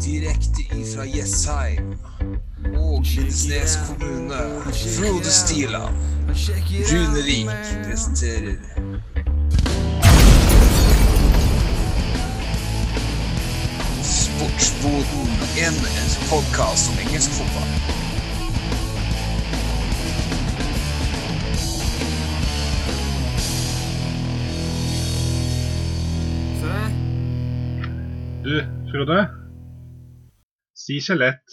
Direkte ifra Jessheim og Lindesnes kommune. Frode Stiland. Runevik presenterer Sportsboden, en podkast om engelsk fotball. Du, Frode. Si skjelett.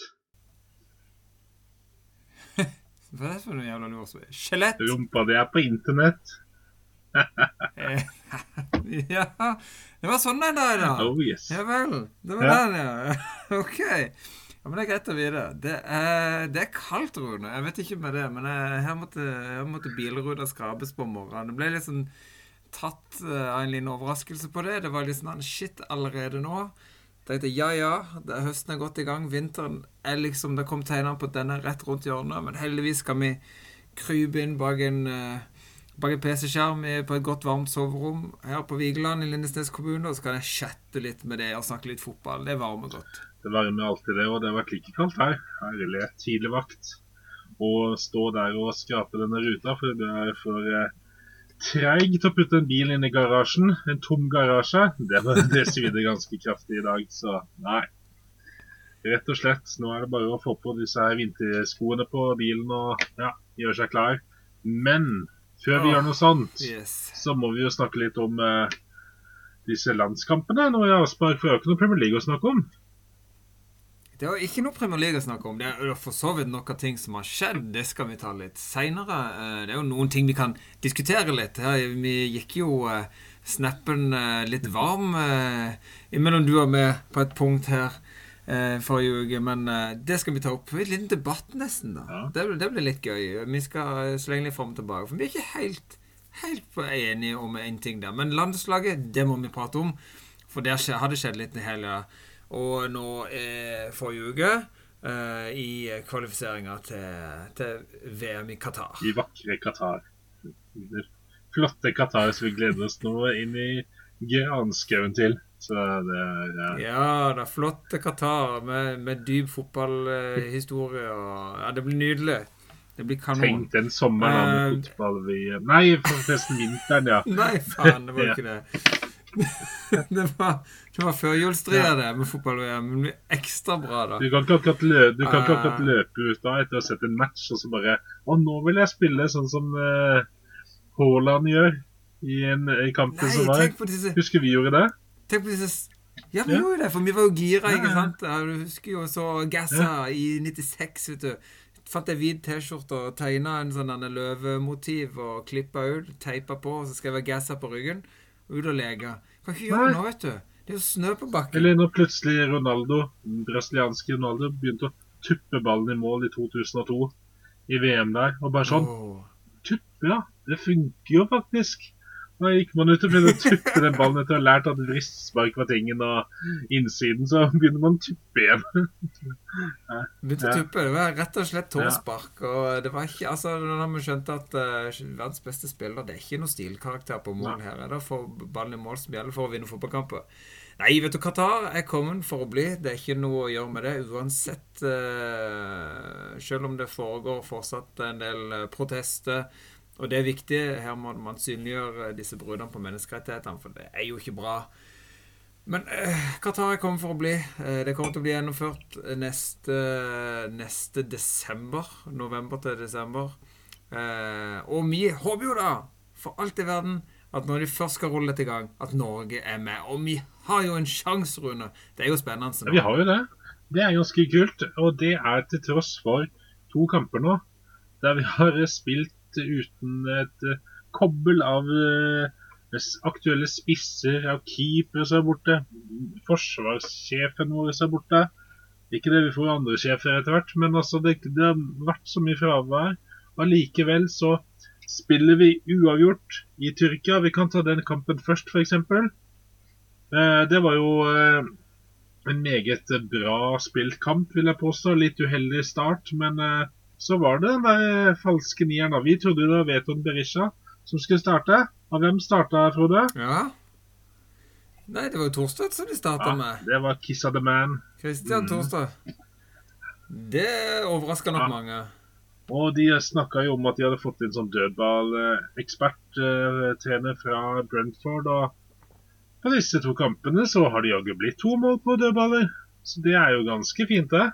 Hva er det for noe jævla lurt? Skjelett? Rumpa di er på internett. Ja, det var sånn den der, da. Oh yes. Ja vel. Det var Ja. den, ja. OK. Ja, men Det er greit å vite. Det er, det er kaldt, Rune. Jeg vet ikke med det, men jeg, her måtte, her måtte bilruta skrapes på morgenen. Det ble litt sånn tatt eh, av en liten overraskelse på det. Det var litt sånn shit allerede nå. Tenkte ja, ja, er høsten er godt i gang. Vinteren er liksom Det kom tegnene på at den er rett rundt hjørnet. Men heldigvis skal vi krype inn bak en, eh, bak en PC-skjerm på et godt, varmt soverom her på Vigeland i Lindesnes kommune. Og så kan jeg chatte litt med det og snakke litt fotball. Det varmer godt. Det varmer alltid det, og det har vært like kaldt her. Herlig. Tidlig vakt. Å stå der og skrape denne ruta, for det er for eh, til å putte en bil inn i garasjen. En tom garasje. Det, var- det svidde ganske kraftig i dag, så nei. Rett og slett. Nå er det bare å få på disse her vinterskoene på bilen og ja, gjøre seg klar. Men før vi oh, gjør noe sånt, Yes. så må vi jo snakke litt om eh, disse landskampene nå i Aspark For er ikke noe Premier League å snakke om. Det er jo ikke noe Premier League å snakke om. Det er for så vidt noen ting som har skjedd. Det skal vi ta litt seinere. Det er jo noen ting vi kan diskutere litt. Her, vi gikk jo eh, snappen eh, litt varm eh, imellom du og meg på et punkt her eh, forrige uke. Men eh, det skal vi ta opp. En liten debatt, nesten. da. Ja. Det, blir- det blir litt gøy. Vi skal eh, slenge litt fram og tilbake. For vi er ikke helt, helt enige om en ting der. Men landslaget, det må vi prate om. For skje- har det skjedd litt i helga. Og nå eh, forrige uke eh, i kvalifiseringa til, til VM i Qatar. I vakre Qatar. Flotte Qatar som vi gleder oss nå inn i granskauen til. Så det eh, Ja, det er flotte Qatar med, med dyp fotballhistorie. og ja, det blir nydelig. Det blir kanon. Tenk den sommeren Eh, med fotball vi Nei, forresten vinteren, ja. Nei, faen, det var ikke det. det var, det var førjulstria, det, med fotball-VM. Men det blir ekstra bra, da. Du kan ikke akkurat løpe, du kan ikke Eh. akkurat løpe ut da etter å ha sett en match og så bare Å, nå vil jeg spille sånn som eh, Haaland gjør i, en, i kampen Nei, som var. disse Husker vi gjorde det? Tenk på disse Ja, vi Ja. gjorde det, for vi var jo gira, ikke sant? Ja, Du husker jo så Gassa i 96, vet du. Fant ei hvit T-skjorte og tegna en sånn løvemotiv og klippa ut. Teipa på, og så skrev jeg Gassa på ryggen. Og ut og leke. Kan ikke gjøre det nå, vet du. Det er jo snø på bakken. Eller når plutselig Ronaldo, den brasilianske Ronaldo, begynte å tuppe ballen i mål i 2002 i VM der. Og bare sånn oh. Tuppe, ja. Det funker jo faktisk. Da gikk man ut og begynte å tuppe den ballen etter å ha lært at vristspark var tingen, og innsiden, så begynner man å tuppe igjen. Begynte å tuppe. Det var rett og slett tåspark. Og det var ikke Altså, da vi skjønte at uh, verdens beste spiller Det er ikke noen stilkarakter på mål her. Er det å få ballen i mål som gjelder for å vinne fotballkamper? Nei, vet du, Qatar er kommet for å bli. Det er ikke noe å gjøre med det. Uansett uh, Selv om det foregår fortsatt en del eh, protester. Og det er viktig. Her må man synliggjøre disse bruddene på menneskerettighetene, for det er jo ikke bra. Men eh, Qatar kommet for å bli. Eh, det kommer til å bli gjennomført neste, neste desember. November til desember. Eh, og vi håper jo da, for alt i verden, at når de først skal rulle dette i gang, at Norge er med. Og vi har jo en sjanse, Rune. Det er jo spennende. Ja, vi har jo det. Det er ganske kult. Og det er til tross for to kamper nå der vi har spilt uten et eh, kobbel av eh, aktuelle spisser, av keepere som er borte. Forsvarssjefen vår som er borte. Ikke det vi får andre sjefer etter hvert, men altså det, det har vært så mye fravær. Og Allikevel så spiller vi uavgjort i Tyrkia. Vi kan ta den kampen først, f.eks. Eh, det var jo en meget bra spilt kamp, vil jeg påstå. Litt uheldig start, men så var det den der falske nieren. da. Vi trodde det var Veton Berisha som skulle starte. Og hvem starta, Frode? Ja. Nei, det var jo Torstvedt som de starta Ja, med. det var Kiss of the Man. Christian Mm. Torstvedt. Det overraska nok Ja. mange. Og de snakka jo om at de hadde fått inn sånn dødballeksperttrener fra Brentford. Og på disse to kampene så har de jaggu blitt to mål på dødballer. Så det er jo ganske fint, det.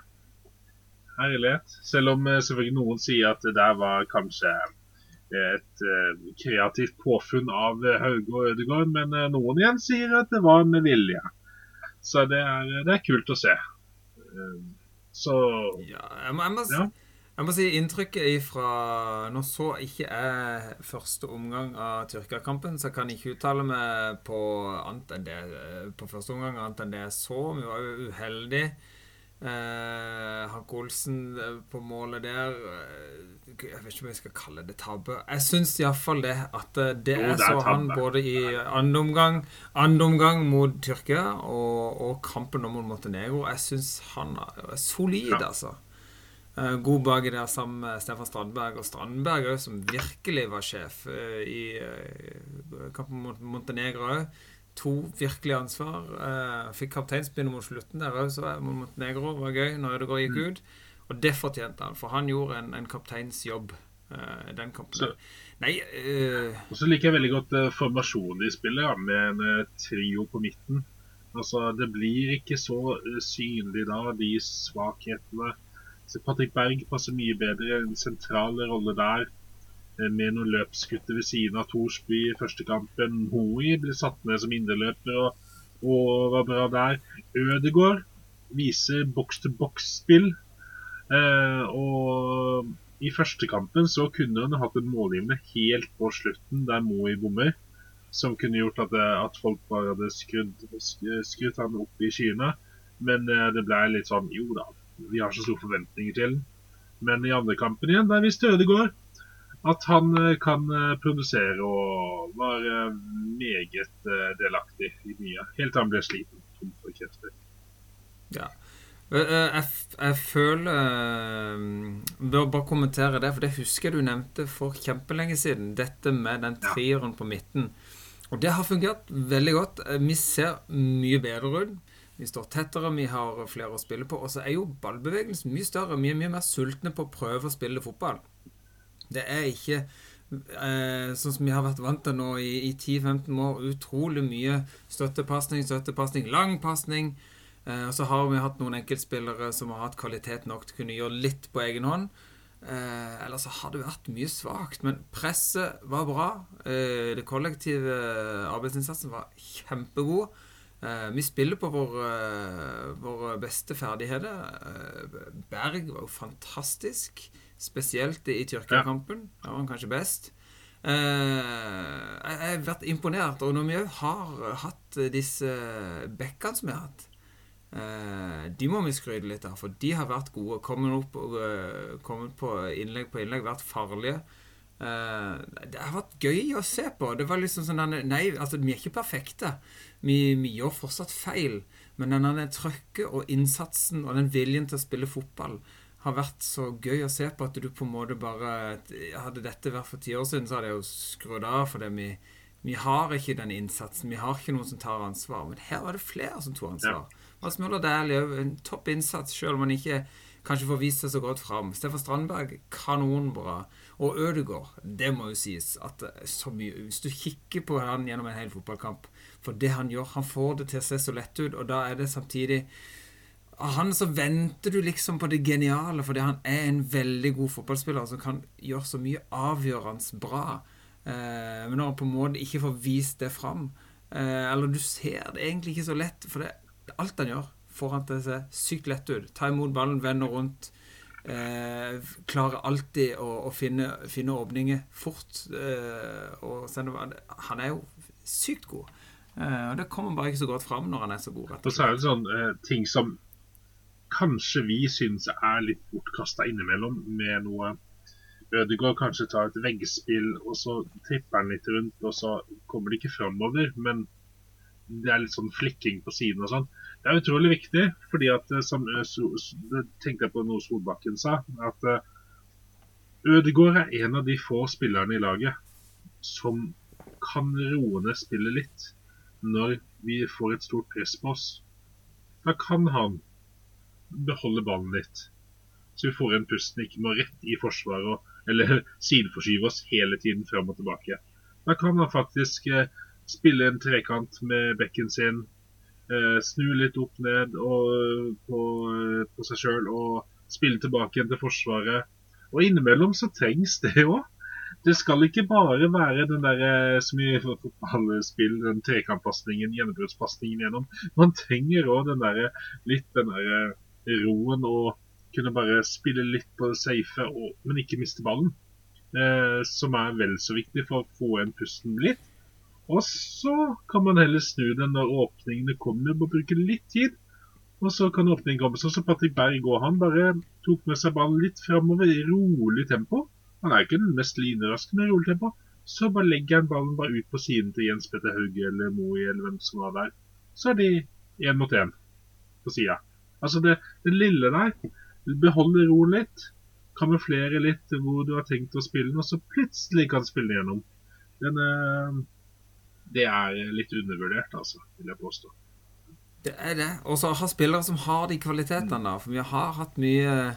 Herlighet. Selv om eh, selvfølgelig noen sier at det der var kanskje et eh, kreativt påfunn av eh, Hauge og Ødegaard, men eh, noen igjen sier at det var med vilje. Så det er, det er kult å se. Eh, Så Ja, jeg må, jeg må, Ja. jeg må si inntrykket ifra Nå så ikke jeg første omgang av Tyrkia-kampen, så jeg kan ikke uttale meg på annet enn det På første omgang annet enn det jeg så. Vi var jo uheldige. Eh, Hank Olsen eh, på målet der eh, Jeg vet ikke om jeg skal kalle det tabbe. Jeg syns iallfall det at eh, det jeg er så han både i andre omgang, andre omgang mot Tyrkia og, og kampen om mot Montenegro Jeg syns han er solid, Ja. altså. Eh, God baki der sammen med Stefan Strandberg. Og Strandberg òg, som virkelig var sjef eh, i kampen mot Montenegro òg. To virkelig ansvar. Uh, fikk kapteinspinnet mot slutten der òg, så mot Montenegro. var gøy når Ødegaard gikk Mm. ut. Og det fortjente han, for han gjorde en, en kapteinsjobb uh, den kampen. Så- Nei uh, Og så liker jeg veldig godt uh, formasjonen de spiller, ja, med en trio på midten. Altså, Det blir ikke så synlig da, de svakhetene. Så Patrick Berg passer mye bedre, en sentral rolle der. Eh, Med noen løpskutter ved siden av Thorsby i første kampen. Moi ble satt ned som indreløper og, og var bra der. Ødegaard viser boks-til-boks-spill. Eh, og i første kampen så kunne han hatt en målgivende helt på slutten, der Moi bommer. Som kunne gjort at, det- at folk bare hadde skrudd, sk- skrudd han opp i skyene. Men eh, det ble litt sånn Jo da, vi har så store forventninger til den. Men i andre kampen igjen, der visste Ødegaard at han eh, kan eh, produsere og var eh, meget delaktig i mye. Helt til han ble sliten. Tom for krefter. Ja. Jeg, jeg føler Bør bare kommentere det, for det husker jeg du nevnte for kjempelenge siden. Dette med den trieren på midten. Og det har fungert veldig godt. Vi ser mye bedre ut. Vi står tettere, vi har flere å spille på. Og så er jo ballbevegelsen mye større. Vi er mye mer sultne på å prøve å spille fotball. Det er ikke eh, sånn som vi har vært vant til nå i, i 10-15 år. Utrolig mye støttepasning, støttepasning, lang pasning. Eh, og så har vi hatt noen enkeltspillere som har hatt kvalitet nok til å kunne gjøre litt på egen hånd. Eh, ellers har det vært mye svakt. Men presset var bra. Eh, det kollektive arbeidsinnsatsen var kjempegod. Eh, vi spiller på vår, eh, våre beste ferdigheter. Eh, Berg var jo fantastisk. Spesielt i Tyrkia-kampen. Da var han kanskje best. Eh, jeg har vært imponert. Og når vi òg har hatt disse bekkene som vi har hatt, eh, de må vi skryte litt av, for de har vært gode. Kommet opp og eh, kommet på innlegg på innlegg, vært farlige. Det har vært gøy å se på. Det var liksom sånn Nei, altså, vi er ikke perfekte. Vi, vi gjør fortsatt feil. Men denne trøkket og innsatsen og den viljen til å spille fotball har vært så gøy å se på at du på en måte bare Hadde dette vært for ti år siden, så hadde jeg jo skrudd av, fordi vi, vi har ikke den innsatsen. Vi har ikke noen som tar ansvar. Men her var det flere som tok ansvar. Mats Møller Dæhlie òg, en topp innsats, selv om han ikke kanskje får vist seg så godt fram. Stefan Strandberg, kanonbra. Og Ødegaard, det må jo sies at så mye Hvis du kikker på han gjennom en hel fotballkamp For det han gjør, han får det til å se så lett ut, og da er det samtidig av han så venter du liksom på det geniale, fordi han er en veldig god fotballspiller som kan gjøre så mye avgjørende bra. Eh, men når han på en måte ikke får vist det fram, eh, eller du ser det egentlig ikke så lett, for det, alt han gjør, får han til å se sykt lett ut. Ta imot ballen, vende rundt. Eh, klarer alltid å, å finne, finne åpninger fort. Eh, og sende, han er jo sykt god. Eh, og det kommer bare ikke så godt fram når han er så god. rett Og så er det sånn eh, ting som kanskje vi syns er litt bortkasta innimellom, med noe Ødegaard kanskje tar et veggspill, og så tripper han litt rundt, og så kommer det ikke framover, men det er litt sånn flikking på siden og sånn. Det er utrolig viktig, fordi at eh, som eh, tenkte jeg på noe Solbakken sa, at eh, Ødegaard er en av de få spillerne i laget som kan roe ned spillet litt når vi får et stort press på oss, da kan han beholde ballen litt. Så vi får en pusten, ikke må rett i forsvaret eller sideforskyve oss hele tiden fram og tilbake. Da kan han faktisk eh, spille en trekant med bekken sin, eh, snu litt opp ned på, eh, på seg sjøl og spille tilbake igjen til Forsvaret. Og innimellom så trengs det òg. Det skal ikke bare være den der som i fotballspill, den trekantpasningen, gjennombruddspasningen gjennom. Man trenger òg den der litt den der roen og kunne bare spille litt på det safe, og, men ikke miste ballen. Eh, som er vel så viktig for å få igjen pusten litt. Og så kan man heller snu den når åpningene kommer, og bruke litt tid. Og så kan åpningen komme. Sånn som Patrick Berg og han bare tok med seg ballen litt framover i rolig tempo. Han er ikke den mest lineraske med rolig tempo. Så bare legger han ballen bare ut på siden til Jens Petter Hauge eller Moe eller hvem som var der. Så er de én mot én på sida. Altså det, det lille der Behold roen litt, kamuflere litt hvor du har tenkt å spille den, og så plutselig kan spille gjennom. Den, eh, det er litt undervurdert, altså, vil jeg påstå. Det er det. Og så ha spillere som har de kvalitetene. For vi har hatt mye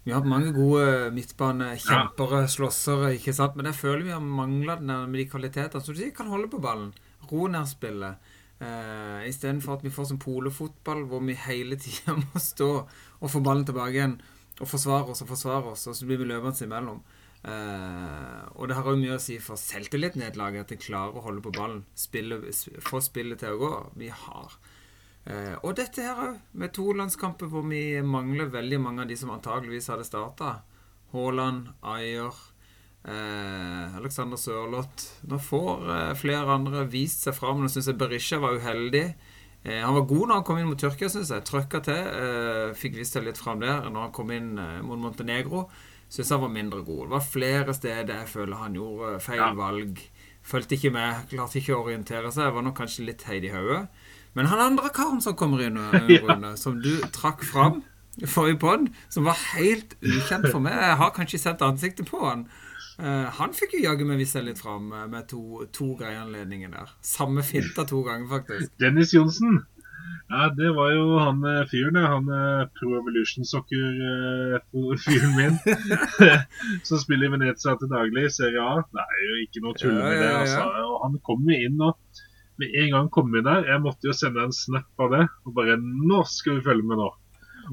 Vi har hatt mange gode midtbanekjempere, slåssere, ikke sant? Men jeg føler vi har mangla med de kvalitetene. Så du sier, kan holde på ballen. Ro ned spillet. Uh, Istedenfor at vi får som polofotball hvor vi hele tida må stå og få ballen tilbake igjen og forsvare oss og forsvare oss, og så blir vi løpende imellom. Uh, og det har òg mye å si for selvtilliten i et lag at en klarer å holde på ballen. Spille, få spillet til å gå. Vi har uh, Og dette her òg, med to landskamper hvor vi mangler veldig mange av de som antageligvis hadde starta. Haaland, Ayer Eh, Alexander Sørloth. Nå får eh, flere andre vist seg fram. Nå syns jeg Berisha var uheldig. Eh, han var god når han kom inn mot Tyrkia, syns jeg. Trøkka til. Fikk vist seg litt fram der. Når han kom inn mot Montenegro, syns han var mindre god. Det var flere steder jeg føler han gjorde feil ja. valg. Fulgte ikke med, klarte ikke å orientere seg. Var nok kanskje litt heid i hodet. Men han andre karen som kommer inn, Rune, som du trakk fram forrige pod, som var helt ukjent for meg Jeg har kanskje sett ansiktet på han. Uh, han fikk jo jaggu meg vist seg litt fram uh, med to, to greieanledninger der. Samme finta to ganger, faktisk. Dennis Johnsen. Ja, det var jo han fyren, ja. han Pro Evolution Soccer-fyren min. som spiller i Venezia til daglig, Serie A. Det er jo ikke noe tull med det. altså. Og han kom jo inn og med en gang kom inn der, jeg måtte jo sende en snap av det. Og bare Nå skal vi følge med nå.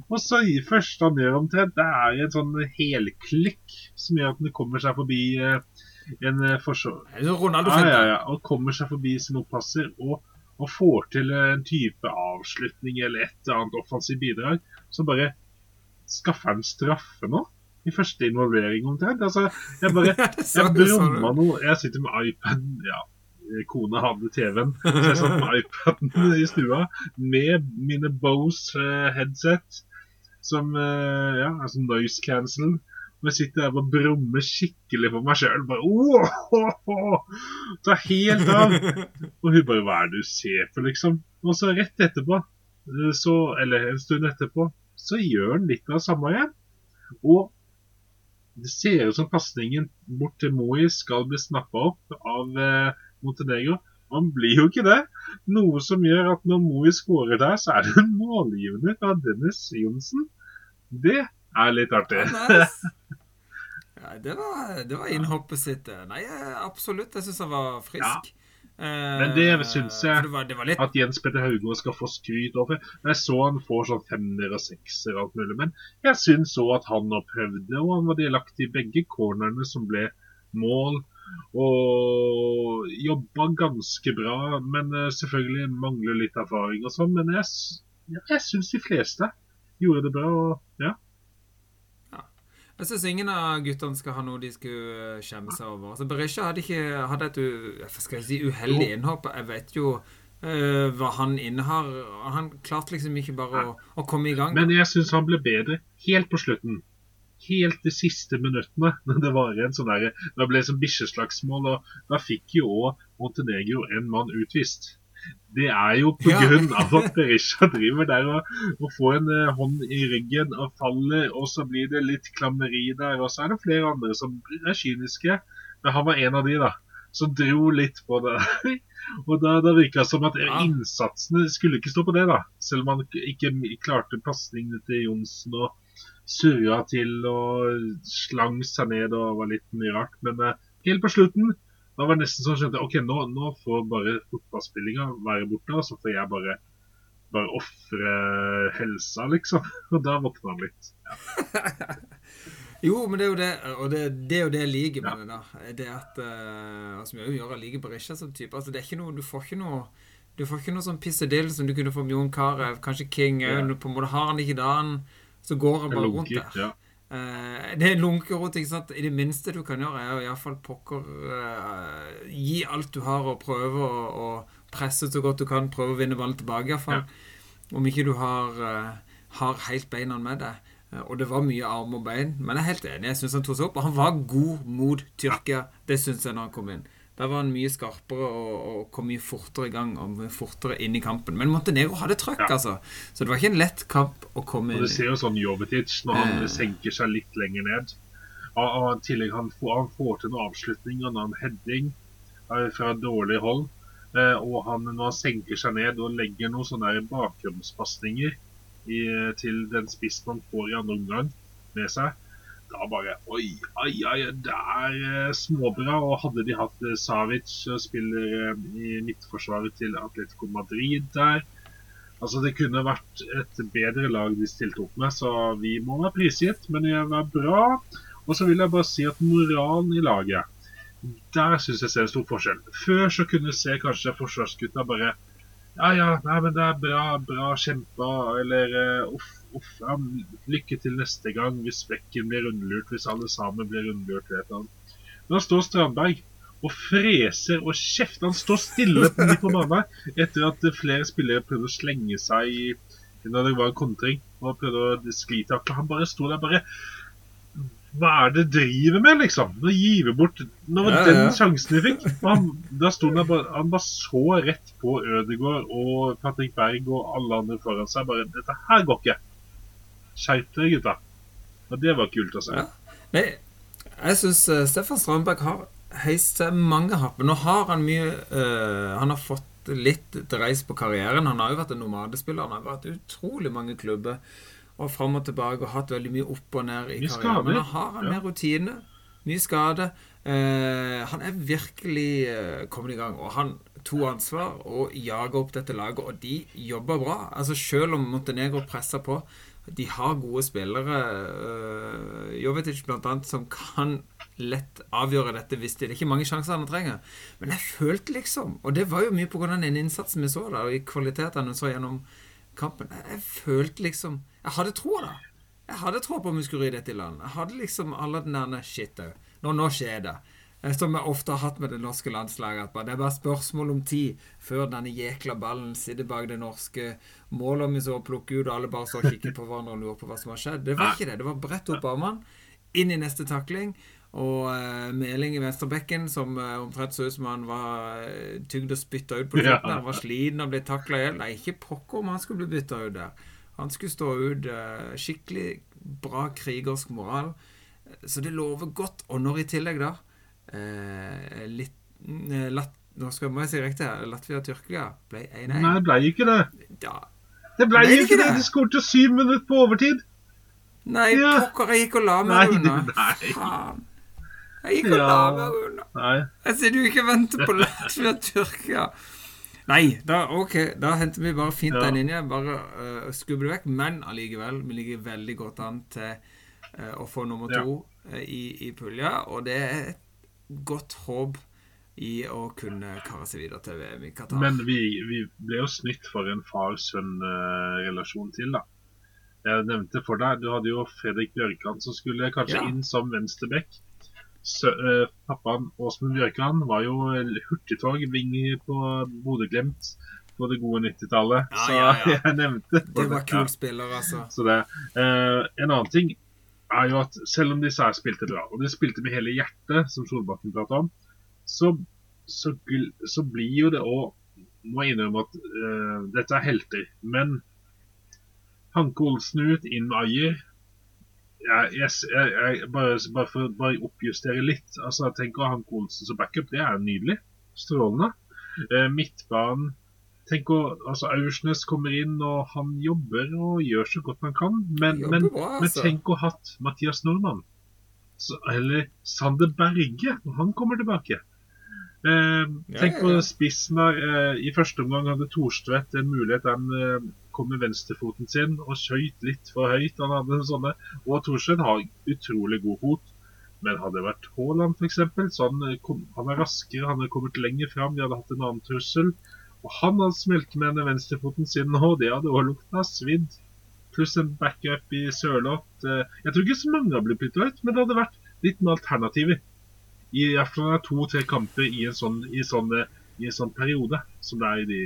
Og så i første han gjør omtrent, det er en sånn helklikk som gjør at han kommer seg forbi eh, en eh, forsvar... Ronaldo ja, ja, ja, og kommer seg forbi sin oppasser og, og, får til en type avslutning eller et eller annet offensivt bidrag Så bare skaffer han straffe nå. I første involvering omtrent. Altså, jeg bare Jeg brumma noe. Jeg sitter med iPaden. Ja, kona hadde TV-en. Så jeg satt med iPaden i stua med mine Bose eh, headset som uh, ja, som noise cancel. Jeg sitter der og brummer skikkelig for meg sjøl. Bare oh, Ta helt av! Og hun bare Hva er det du ser på, liksom? Og så rett etterpå, eh, så, eller en stund etterpå, så gjør han litt av samme igjen. Og det ser ut som pasningen bort til Moi skal bli snappa opp av eh, Montenegro. Han blir jo ikke det. Noe som gjør at når Moi skårer der, så er det en målgivende fra Dennis Johnsen. Det er litt artig. Ja, det var, det var innhoppet sitt. Nei, absolutt. Jeg syns han var frisk. Ja. Men det syns jeg det var, det var litt... at Jens Petter Haugård skal få skryt over. Jeg så han får sånn femmer og sekser og alt mulig, men jeg syns òg at han har prøvd det. og han var delaktig i begge cornerne som ble mål. Og jobba ganske bra, men eh, selvfølgelig mangler litt erfaring og sånn. Men jeg, jeg syns de fleste gjorde det bra. Og, ja. ja. Jeg syns ingen av guttene skal ha noe de skulle eh, skjemme seg over. Altså, Berisha hadde ikke hadde et skal jeg si, uheldig innhopp. Jeg vet jo uh, hva han innehar. Han klarte liksom ikke bare å, å komme i gang. Men jeg syns han ble bedre helt på slutten. Helt de siste minuttene. Når det var en sånn der, det ble sånn bikkjeslagsmål. Og da fikk jo òg Montenegro en mann utvist det er jo pga. Ja. at Berisha driver der og, og får en uh, hånd i ryggen og faller, og så blir det litt klammeri der. Og så er det flere andre som er kyniske. Men han var en av de, da. Som dro litt på det. Og da, da virka det som at Ja. innsatsene skulle ikke stå på det, da. Selv om han ikke klarte pasningene til Johnsen og surra til og slang seg ned og var litt mye rart. Men uh, helt på slutten da var det nesten sånn skjønte jeg, ok, nå, nå får bare fotballspillinga være borte, og så får jeg bare bare ofre helsa, liksom. Og da våkna han litt. Jo, men det er jo det, og det, det er jo det jeg liker med det. da Det at uh, altså, jo gjør, jeg liker Berisha som type. Altså, det er ikke noe Du får ikke noe Du får ikke noe sånn pissedill som du kunne få med Jon Carew, kanskje King òg. Ja. På en måte har han ikke dagen, så går han bare rundt der. ja. Eh, det er lunkerot, ikke sant. I det minste du kan gjøre, er å iallfall pokker uh, Gi alt du har, og prøve å, å presse så godt du kan. Prøve å vinne ballen tilbake, iallfall. Om ikke du har, uh, har helt beina med deg. Uh, Og det var mye arm og bein. Men jeg er helt enig. Jeg synes han tok seg opp. Og han var god mot Tyrkia. Det syns jeg når han kom inn. Der var han mye skarpere og, og kom mye fortere i gang og mye fortere inn i kampen. Men Montenegro hadde trøkk, Ja. altså. Så det var ikke en lett kamp å komme inn inn du ser jo sånn Jovetic når han Eh. senker seg litt lenger ned. Og, og i tillegg han får, han får til noen avslutninger, en heading eh, fra dårlig hold. Eh, og han, når han senker seg ned og legger noen sånne bakgrunnspasninger til den spissen han får i andre omgang med seg, da bare Oi, ai, ai, det er eh, småbra. Og hadde de hatt eh, Savic og spiller eh, i midtforsvaret til Atletico Madrid der Altså Det kunne vært et bedre lag de stilte opp med, så vi må være prisgitt. Men det var bra. Og så vil jeg bare si at moralen i laget Der syns jeg ser en stor forskjell. Før så kunne du se kanskje forsvarsgutta bare Ja, ja, nei, men det er bra, bra kjempa. Eller uff, Ja, lykke til neste gang hvis Bekken blir rundlurt, hvis alle sammen blir rundlurt. Vet han. Men da står Strandberg og freser og kjefter. Han står stille på midt på banen etter at flere spillere prøvde å slenge seg i når det var en kontring og prøvde å sklitakle. Han bare sto der bare Hva er det driver med, liksom? Nå vi bort Nå var Ja, den ja. sjansen vi fikk. Han, da sto han bare Han bare så rett på Ødegaard og Patrick Berg og alle andre foran seg. Bare Dette her går ikke. Skjerp dere, gutta. Og det var kult å se. Ja. Nei, jeg syns Stefan Strandberg har heist seg mange hakk. Men nå har han mye uh, Han har fått litt dreis på karrieren. Han har jo vært en nomadespiller. Han har vært utrolig mange klubber og fram og tilbake og hatt veldig mye opp og ned i Mye karrieren. skader. Men nå har han Ja. mer rutine. Mye skade. Uh, han er virkelig eh, kommet i gang. Og han tok ansvar og jaga opp dette laget, og de jobber bra. Altså Selv om Montenegro presser på, de har gode spillere. Uh, Jovetic annet, som kan lett avgjøre dette hvis det, det er ikke mange sjanser han trenger. Men jeg følte liksom, og det var jo mye pga. den innsatsen vi så da, og i kvalitetene vi så gjennom kampen, jeg, følte liksom Jeg hadde troa, da. Jeg hadde tro på om vi skulle ri dette i land. Jeg hadde liksom alle den der Shit òg. Nå, nå skjer det. Eh, Som jeg ofte har hatt med det norske landslaget. At det er bare spørsmål om tid før denne jækla ballen sitter bak det norske målet. Om vi så plukker ut, og alle bare står og kikker på hverandre og lurer på hva som har skjedd. Det var ikke det. Det var bredt opp armene, inn i neste takling. Og uh, Meling i venstrebekken, som uh, omtrent så ut som han var eh, tygd og spytta ut på slutten. Han var sliten og ble takla i hjel. Nei, ikke pokker om han skulle bli bytta ut der. Han skulle stå ut skikkelig bra krigersk moral. Så det lover godt. Og når i tillegg da eh, litt eh, lat, Nå skal jeg si riktig her. Latvia-Tyrkia ble 1-1. Nei, det ble ikke det. Ja. Det ble Ble ikke det. det? De skårte syv minutter på overtid. Nei, Ja. pokker, jeg gikk og la meg nei, unna. nei. Faen. Jeg gikk og la meg unna. Nei. Jeg sitter jo ikke venter på Latvia-Tyrkia. Nei, da, ok, da henter vi bare fint Ja. den igjen. Bare uh, skubber det vekk. Men allikevel, vi ligger veldig godt an til uh, å få nummer Ja. to eh, i, i pulja. Og det er et godt håp i å kunne kare seg videre til VM i Qatar. Men vi, vi ble jo snytt for en far-sønn-relasjon til, da. Jeg nevnte for deg, du hadde jo Fredrik Bjørkan som skulle kanskje Ja. inn som venstreback. Eh, pappaen Åsmund Bjørkan var jo hurtigtog, ving på Bodø-Glimt på det gode 90-tallet. Ja, så ja, ja. jeg nevnte det var kul spiller, altså. Eh, en annen ting er jo at selv om disse her spilte bra, og de spilte med hele hjertet, som Solbakken prata om, så, så, så blir jo det òg Må jeg innrømme at uh, dette er helter. Men Hanke Olsen ut, inn med Ajer. Jeg, jeg, jeg, bare, bare for å oppjustere litt. altså jeg tenker ha Hanke Olsen som backup, det er nydelig. Strålende. Uh, midtbanen Tenk å, altså Aursnes kommer inn, og han jobber og gjør så godt han kan. Men, men, bra, men altså. tenk å hatt Mathias Nordmann. Så, eller Sander Berge, når han kommer tilbake. Eh, Ja, tenk ja, på spissen der. Eh, I første omgang hadde Thorstvedt en mulighet. Han eh, kom med venstrefoten sin og skøyt litt for høyt. Han hadde sånne, Og Thorstvedt har utrolig god fot. Men hadde det vært Haaland f.eks., så han, eh, kom, han er raskere, han hadde kommet lenger fram. De hadde hatt en annen trussel. Og han hadde smelt med den venstrefoten sin nå, det hadde også lukta svidd. Pluss en backup i Sørloth. Eh, Jeg tror ikke så mange har blitt bytta ut, men det hadde vært litt med alternativer. I hvert fall to-tre kamper i en sånn, i, sånn, i en sånn periode som det er i de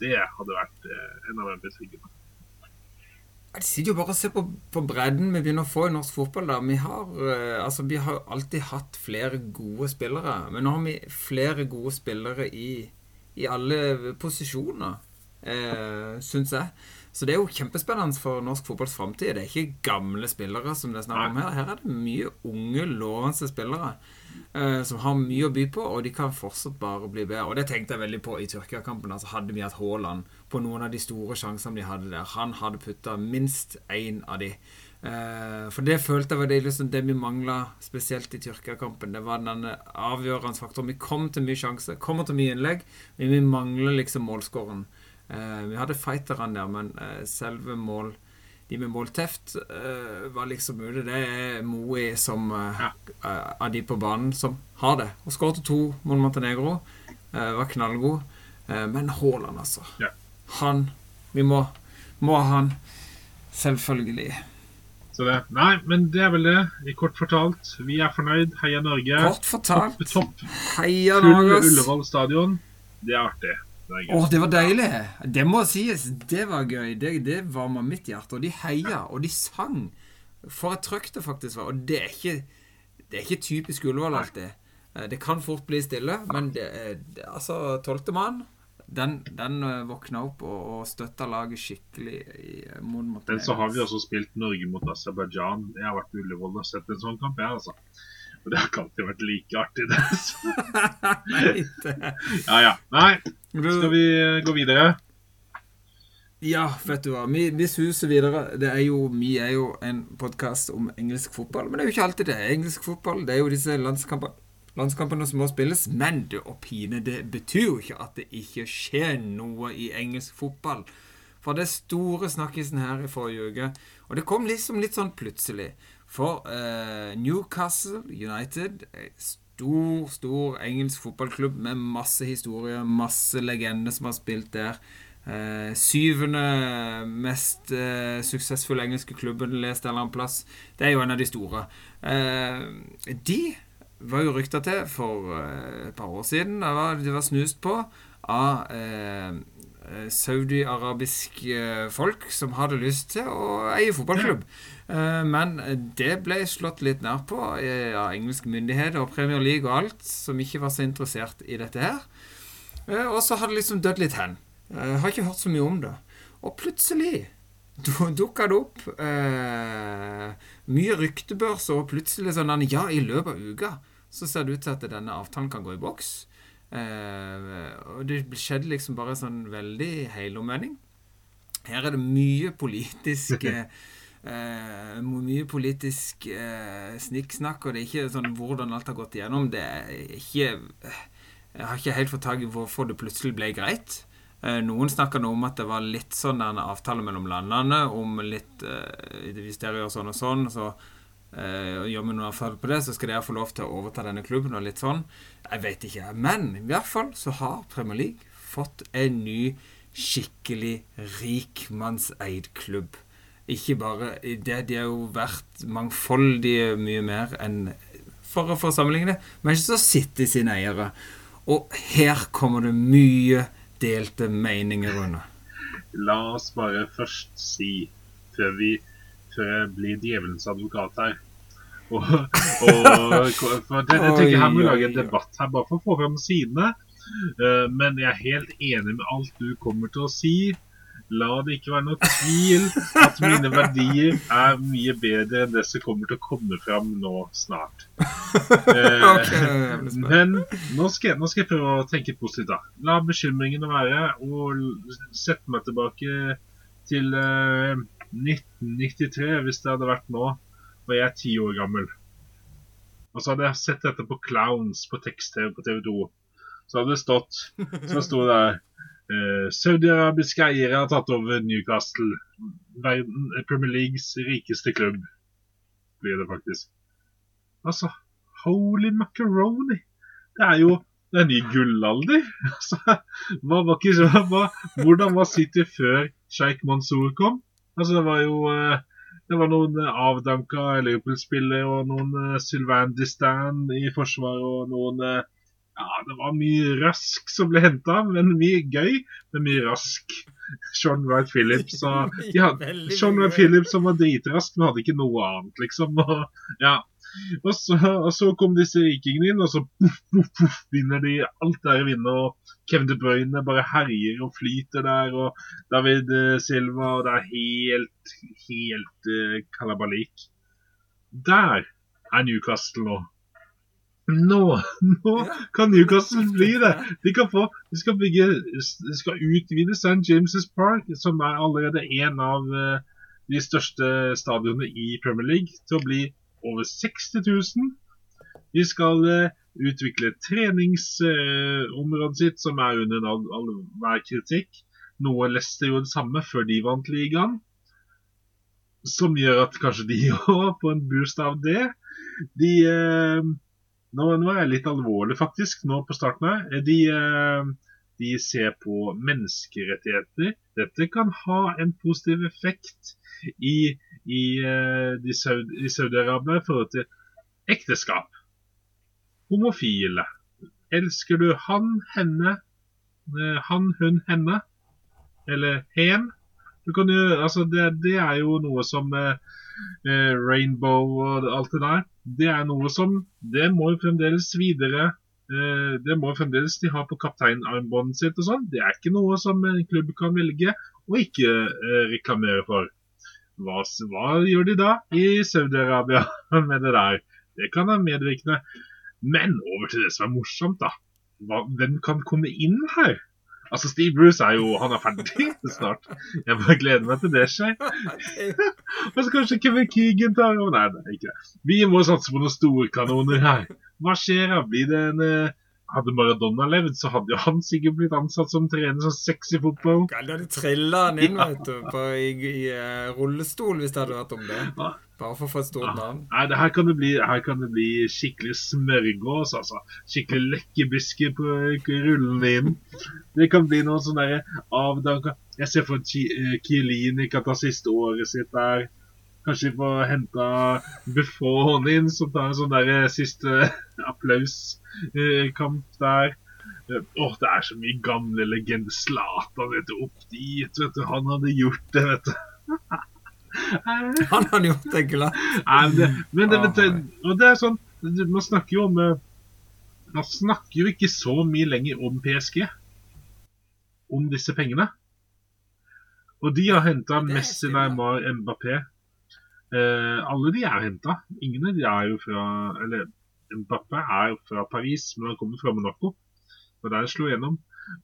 Det hadde vært en av de betryggende. Det sitter jo bare og ser på, på bredden vi begynner å få i norsk fotball. da. Vi har, eh, altså, vi har alltid hatt flere gode spillere, men nå har vi flere gode spillere i, i alle posisjoner, eh, syns jeg. Så det er jo kjempespennende for norsk fotballs framtid. Det er ikke gamle spillere som det er snakk om her. Her er det mye unge, lovende spillere eh, som har mye å by på, og de kan fortsatt bare bli bedre. Og det tenkte jeg veldig på i Tyrkia-kampen. Altså, hadde vi hatt Haaland på noen av de store sjansene de hadde der, han hadde putta minst én av de. Eh, for det følte jeg var det, liksom, det vi mangla spesielt i Tyrkia-kampen. Det var den avgjørende faktoren. Vi kom til mye sjanse, kommer til mye innlegg, men vi mangler liksom målskåren. Eh, vi hadde fighterne der, men eh, selve mål de med målteft var liksom ute. Det er Moe som ja. av de på banen som har det. Og skåret to mot Montenegro. var knallgod. Men Haaland, altså. Ja. Han Vi må, må ha han. Selvfølgelig. Så det, nei, men det er vel det. I kort fortalt, vi er fornøyd. Heia Norge. Kort fortalt. Topp, topp. Heia Norge! Full Ullevål stadion. Det er artig. Å, det var deilig! Det må sies. Det var gøy. Det, det varma mitt hjerte. Og de heia, og de sang. For et trøkk det faktisk var. Og det er ikke, det er ikke typisk Ullevål alltid. Eh, Det kan fort bli stille, men det, det, altså Tolvte mann, den, den eh, våkna opp og, og støtta laget skikkelig i, mot Montenegro. Men så har vi også spilt Norge mot Aserbajdsjan. Jeg har vært på Ullevål og sett en sånn kamp, jeg, altså. Og det har ikke alltid vært like artig, det. Så. Nei, det Ja, ja. Nei, skal vi eh, gå videre? Ja, vet du hva. Vi, vi suser videre. Det er jo, vi er jo en podkast om engelsk fotball, men det er jo ikke alltid det. er Engelsk fotball, det er jo disse landskampene, landskampene som må spilles. Men det og pine, det betyr jo ikke at det ikke skjer noe i engelsk fotball. For det store snakkisen her i forrige uke, og det kom liksom litt sånn plutselig. For eh, Newcastle United, eh, stor, stor engelsk fotballklubb med masse historie, masse legender som har spilt der. Eh, syvende mest eh, suksessfulle engelske klubben, lest en eller annen plass. Det er jo en av de store. Eh, de var jo rykta til for eh, et par år siden. Det var, det var snust på av eh, eh, saudi-arabiske eh, folk som hadde lyst til å eie fotballklubb. Eh, men det ble slått litt ned på av av engelske myndigheter og Premier League og alt, som ikke var så interessert i dette her. Eh, og så har det liksom dødd litt hen. Jeg har ikke hørt så mye om det. Og plutselig du- dukka det opp eh, mye ryktebørser, og plutselig sånn Ja, i løpet av uka så ser det ut til at denne avtalen kan gå i boks. Eh, og det skjedde liksom bare sånn veldig helomvending. Her er det mye politisk eh, eh, Mye politisk eh, snikksnakk, og det er ikke sånn hvordan alt har gått igjennom. Det er ikke Jeg har ikke helt fått tak i hvorfor det plutselig ble greit. Eh, Noen snakker nå om at det var litt sånn en avtale mellom landene om litt eh, Hvis dere gjør sånn og sånn, så eh, gjør vi noe avtale på det, så skal dere få lov til å overta denne klubben og litt sånn. Jeg vet ikke. Men i hvert fall så har Premier League fått en ny, skikkelig rikmannseid klubb. Ikke bare det, De er jo vært mangfoldige mye mer enn For å få sammenligne det, Manchester City sine eiere. Og her kommer det mye delte meninger under. La oss bare først si, før vi før jeg blir djevelens advokat her og, og, for det, jeg tenker Her må vi lage en debatt her, bare for å få fram sidene. Eh, men jeg er helt enig med alt du kommer til å si. La det ikke være noe tvil at mine verdier er mye bedre enn det som kommer til å komme fram nå snart. Spent. men nå skal, nå skal jeg prøve å tenke positivt. da. La bekymringene være, og sette meg tilbake til eh, 1993, hvis det hadde vært nå, var jeg ti år gammel. Og så hadde jeg sett dette på Clowns på tekst-TV på TV 2. Så hadde det stått Så sto det der eh, Saudi-arabiske eiere har tatt over Newcastle. Verden, Premier Leagues rikeste klubb, blir det faktisk. Altså, holy macaroni! Det er jo det er ny gullalder. Altså, hva hva, hvordan var City før Sheikh Mansour kom? Altså, det var jo eh, det var noen eh, avdanka Liverpool-spillere og noen uh, Sylvain Distan i forsvaret og noen eh, Ja, det var mye rask som ble henta, men mye gøy, men mye rask. Sean Wright Phillips og Sean. Wright Phillips som var dritrask, men hadde ikke noe annet, liksom. Og, ja. Og, så, og så kom disse rikingene inn, og så puff, puff, puff, vinner de alt der å vinner. Og Kevin De Bruyne bare herjer og flyter der, og David eh, Silva, og det er helt, helt uh, kalabalik. Der er Newcastle nå. Nå, nå kan Newcastle bli det. De kan få, de skal bygge, de skal utvide St. James' Park, som er allerede en av eh, de største stadionene i Premier League, til å bli over 60 000. De skal eh, utvikle treningsområdet sitt, som er under all, all, hver kritikk. Noe Leicester gjorde det samme før de vant ligaen. Som gjør at kanskje de òg får en boost av det. De eh, nå, nå er jeg litt alvorlig, faktisk, nå på starten her. De, eh, de ser på menneskerettigheter. Dette kan ha en positiv effekt i, i, eh, i Saudi-Arabia i forhold til ekteskap. Homofile. Elsker du han, henne, eh, han, hun, henne? Eller hen? Jo, altså det, det er jo noe som eh, eh, Rainbow og alt det der. Det er noe som Det må jo fremdeles videre eh, Det må fremdeles de ha på kapteinarmbåndet sitt og sånn. Det er ikke noe som en klubb kan velge å ikke eh, reklamere for. Hva, hva gjør de da i Saudi-Arabia med det der? Det kan være medvirkende. Men over til det som er morsomt, da. Hva, hvem kan komme inn her? Altså, Steve Bruce er jo Han er ferdig snart. Jeg bare gleder meg til det skjer. Og så kanskje Kevin Keegan tar over. Nei, det er ikke det. Vi må satse på noen storkanoner her. Hva skjer da? Blir det en eh, Hadde Maradona levd, så hadde jo han sikkert blitt ansatt som trener som sexy fotball. De hadde trilla han inn Ja. vet du, på, i, i eh, rullestol, hvis det hadde vært om det. Ja. Bare for å få et stort navn. Nei, det her kan det bli, her kan det bli skikkelig smørgås, altså. Skikkelig lekkebisker på rullene inn. Det kan bli noe sånn derre avdanka Jeg ser for eh, Chiellini kan ta siste året sitt der. Kanskje vi får henta Buffon inn, som tar en sånn der siste applauskamp der. Eh, Åh, det er så mye gamle legender. Zlatan, vet du, opp dit, vet du. Han hadde gjort det, vet du. Han hadde gjort det glatt. Nei, men det, men det, og det er sånn Man snakker jo om eh, Man snakker jo ikke så mye lenger om PSG. Om disse pengene. Og de har henta Messi. Neymar, Mbappé. Eh, alle de er henta. Ingen av de er jo fra Eller Mbappé er jo fra Paris, men han kommer fra Monaco. Og der slo gjennom.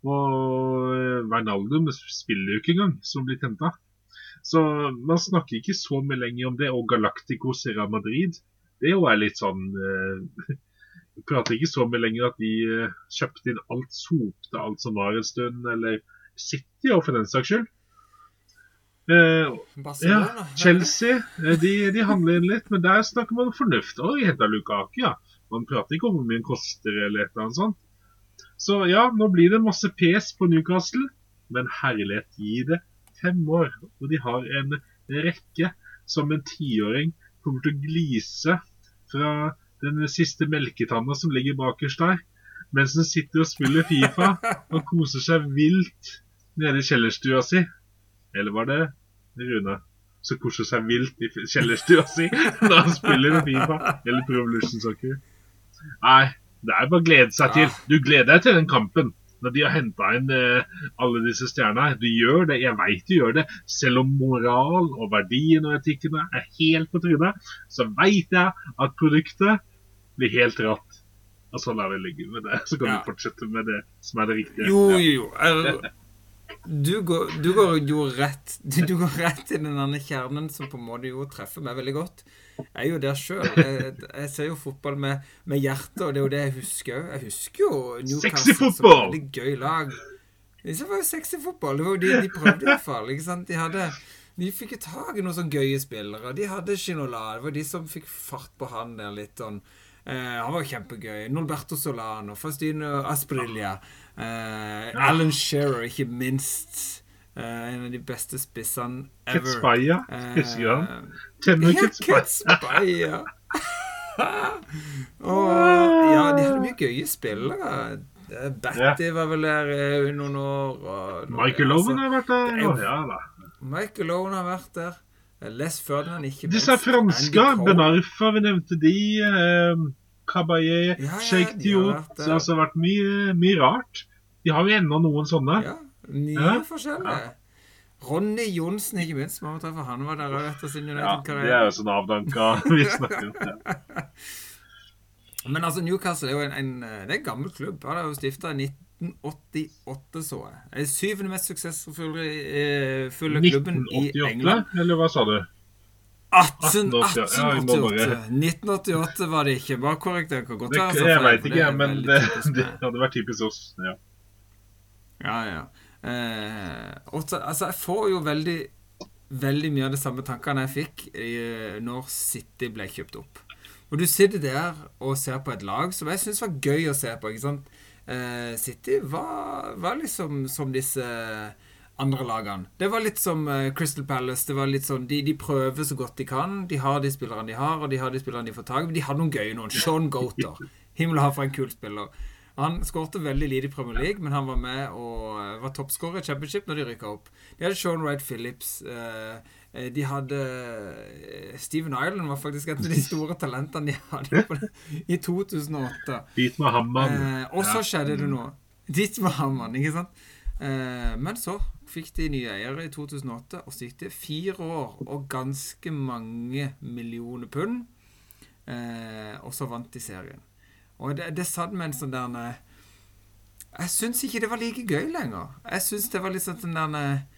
Og eh, Wijnaldum spiller jo ikke engang, som blitt henta. Så man snakker ikke så mye lenger om det. Og Galacticos i Real Madrid, det jo er litt sånn eh, prater ikke så mye lenger at de eh, kjøpte inn alt, sopte alt som var en stund, eller City og for den saks skyld. Eh, ja, Chelsea eh, de, de handler inn litt, men der snakker man fornuft. Oi, henta Lukaku, ja. Man prater ikke om hvor mye den koster eller et eller annet sånt. Så ja, nå blir det masse pes på Newcastle, men herlighet, gi det fem år. Og de har en rekke som en tiåring kommer til å glise fra den siste melketanna som ligger bakerst der, mens den sitter og spiller Fifa og koser seg vilt nede i kjellerstua si. Eller var det Rune som koser seg vilt i kjellerstua si når han spiller Fifa eller Pro Evolution Soccer? Nei, det er bare å glede seg til. Du gleder deg til den kampen. når de har henta inn eh, alle disse stjernene. Du gjør det, jeg veit du gjør det. Selv om moral og verdien og etikken er helt på trynet, så veit jeg at produktet blir helt rått. Og sånn lar vi ligge med det. Så kan Ja. vi fortsette med det som er det riktige. Jo, jo, jo. Du går, du går jo rett du, du går rett i den denne kjernen som på en måte jo treffer meg veldig godt. Jeg er jo der sjøl. Jeg, jeg ser jo fotball med, med hjertet, og det er jo det jeg husker òg. Jeg husker jo Newcastle som et veldig gøy lag. Det var jo sexy fotball. Det var jo de, de prøvde i hvert fall. ikke sant? De hadde de fikk jo tak i noen sånne gøye spillere. De hadde Ginola. Det var de som fikk fart på han der litt sånn. Eh, han var kjempegøy. Norberto Solano, Fastino Asprilla. Eh, Alan Shearer, ikke minst. Uh, en av de beste spissene ever. Ketspaya, Eh, husker du han? Temmer Ja, Ketspaya. Og ja, de hadde mye gøye spillere. Batty yeah. var vel der eh, i noen år. Og, Michael altså, Owen har vært der. er jo- ja da. Michael Owen har vært der. Eh, Les Ferdinand, ikke Disse franske, Andy Cole. Ben Arfa, vi nevnte de. Eh, Caballé, Ja, ja, Sheikh de har Diot. Det har altså vært mye, mye rart. De har jo ennå noen sånne. Ja, Ja. forskjellige. Ronny Johnsen, ikke minst. Må vi treffe han var der etter sin United-karriere. Ja, det er jo sånn avdanka vi snakker om. Ja. Men altså, Newcastle er jo en, en, det er en gammel klubb. Han er jo stifta i 1988, så jeg. Er syvende mest suksessfulle eh, klubben i England. 1988, eller hva sa du? 18, 1888, ja, jeg må 1888. 1988 var det ikke. Bare korrekt. Det kan godt Det, være jeg veit ikke, er men det, det hadde vært typisk oss. Ja. Ja, ja. Eh, også, altså, jeg får jo veldig Veldig mye av de samme tankene jeg fikk eh, når City ble kjøpt opp. Og du sitter der og ser på et lag som jeg syns var gøy å se på. ikke sant? Eh, City var, var liksom som disse andre lagene. Det var litt som eh, Crystal Palace. Det var litt sånn, de, de prøver så godt de kan. De har de spillerne de har, og de har de spillerne de får tak i. Men de har noen gøye noen. Sean Goater. Himmel hav for en kul spiller. Han skårte veldig lite i Premier League, men han var med og eh, var toppskårer i Championship når de rykka opp. De hadde Sean Wright Phillips. eh, De hadde Steven Island var faktisk et av de store talentene de hadde i 2008. Beat med hammeren. Og så skjedde det noe. Dit var hammeren, ikke sant? Men så fikk de nye eiere i 2008, og gikk det fire år og ganske mange millioner pund. Eh, og så vant de serien. Og det, det satt med en sånn der eh, Jeg syns ikke det var like gøy lenger. Jeg syns det var litt sånn den der eh,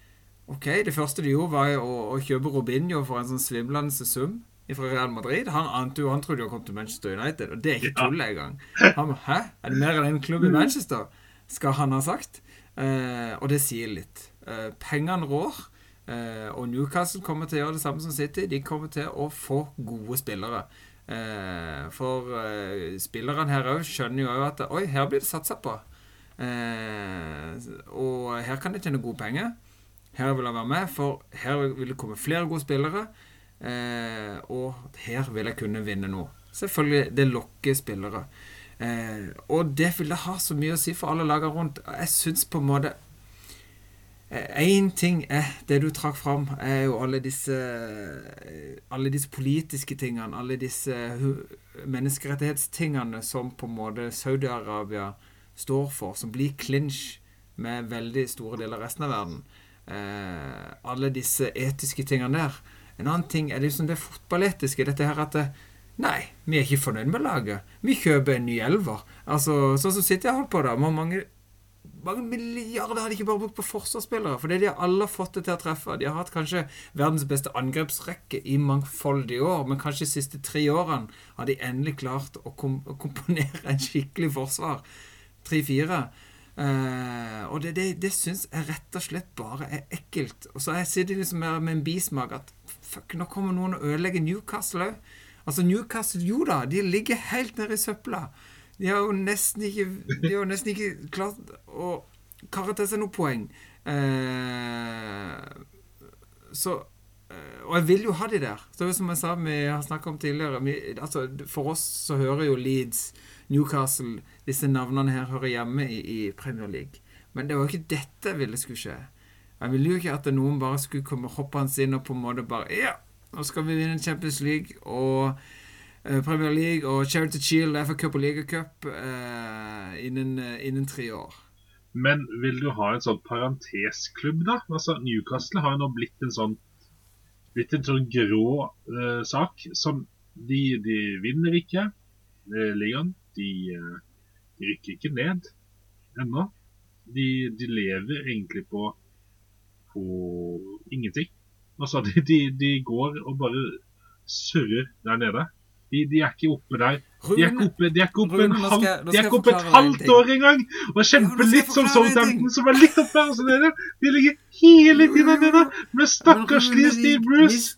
Ok, det første de gjorde, var å, å kjøpe Robinho for en sånn svimlende sum fra Real Madrid. Han ante jo, han trodde jo han kom til Manchester United, og det er ikke tull engang. Han Hæ? Er det mer enn en klubb i Manchester? Skal han ha sagt. Eh, og det sier litt. Eh, pengene rår. Eh, og Newcastle kommer til å gjøre det samme som City. De kommer til å få gode spillere. Eh, for spillerne her òg skjønner jo òg at Oi, her blir det satsa på. Og her kan de tjene gode penger. Her vil jeg være med, for her vil det komme flere gode spillere. Og her vil jeg kunne vinne noe. Selvfølgelig, det lokker spillere. Og det vil det ha så mye å si for alle lagene rundt. Jeg syns på en måte Én ting er det du trakk fram, er jo alle disse Alle disse politiske tingene, alle disse menneskerettighetstingene som på en måte Saudi-Arabia står for, som blir clinch med veldig store deler av resten av verden. Eh, alle disse etiske tingene der. En annen ting er liksom det fotballetiske. Dette her at Nei, vi er ikke fornøyd med laget. Vi kjøper en ny elver. Altså, Sånn som City har holdt på, da. Hvor mange mange milliarder har de ikke bare brukt på forsvarsspillere. For det de har alle fått det til å treffe. De har hatt kanskje verdens beste angrepsrekke i mangfoldige år, men kanskje de siste tre årene har de endelig klart å, kom å komponere en skikkelig forsvar. Tre-fire. Eh, og det, det, det syns jeg rett og slett bare er ekkelt. Og så jeg sitter liksom her med en bismak at fuck, nå kommer noen og ødelegger Newcastle òg. Altså Newcastle, jo da, de ligger helt nede i søpla. De har jo nesten ikke De har nesten ikke klart å karre til seg noe poeng. Eh, så eh, Og jeg vil jo ha de der. Så som jeg sa vi har snakka om tidligere vi, altså, For oss så hører jo Leeds, Newcastle Disse navnene her hører hjemme i, i Premier League. Men det var jo ikke dette jeg ville skulle skje. Jeg ville jo ikke at noen bare skulle komme hoppende inn og på en måte bare Ja, nå skal vi vinne Champions League og Premier League og Charity Shield, FA Cup og Ligacup uh, innen, eh, innen tre år. Men vil du ha en sånn parentesklubb, da? Altså, Newcastle har jo nå blitt en sånn blitt en sånn grå uh, sak som de, de vinner ikke uh, ligaen. De, uh, de rykker ikke ned ennå. De, de lever egentlig på, på ingenting. Altså, de, de går og bare surrer der nede. De, de er ikke oppe der. De er ikke oppe, de er ikke oppe, Rune, nå halv, skal de er ikke oppe et halvt år engang! Og Ja, kjemper skal litt som Southampton, som er litt oppe her Dere. De ligger hele tiden nede med stakkarslige Steve Bruce.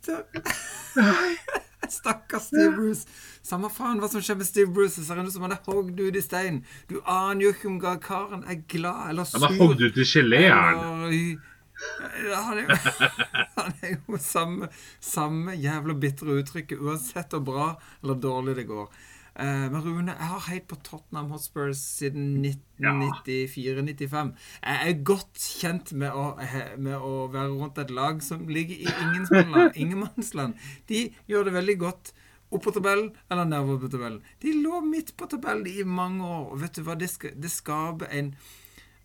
Stakkars Steve Bruce. Samme faen hva som skjer med Steve Bruce. Det ser ut som han er hogd ut i stein. Du aner jo ikke om karen er glad eller sur. Han er hogd ut i gelé, er han. Han er, han er jo samme, samme jævla bitre uttrykket, uansett hvor bra eller dårlig det går. Uh, men Rune, jeg har heit på Tottenham Hotspurs siden 1994-95. Jeg er godt kjent med å, med å være rundt et lag som ligger i ingenmannsland. De gjør det veldig godt opp på tabellen eller nedover på tabellen. De lå midt på tabellen i mange år. Og vet du hva, det, det skaper en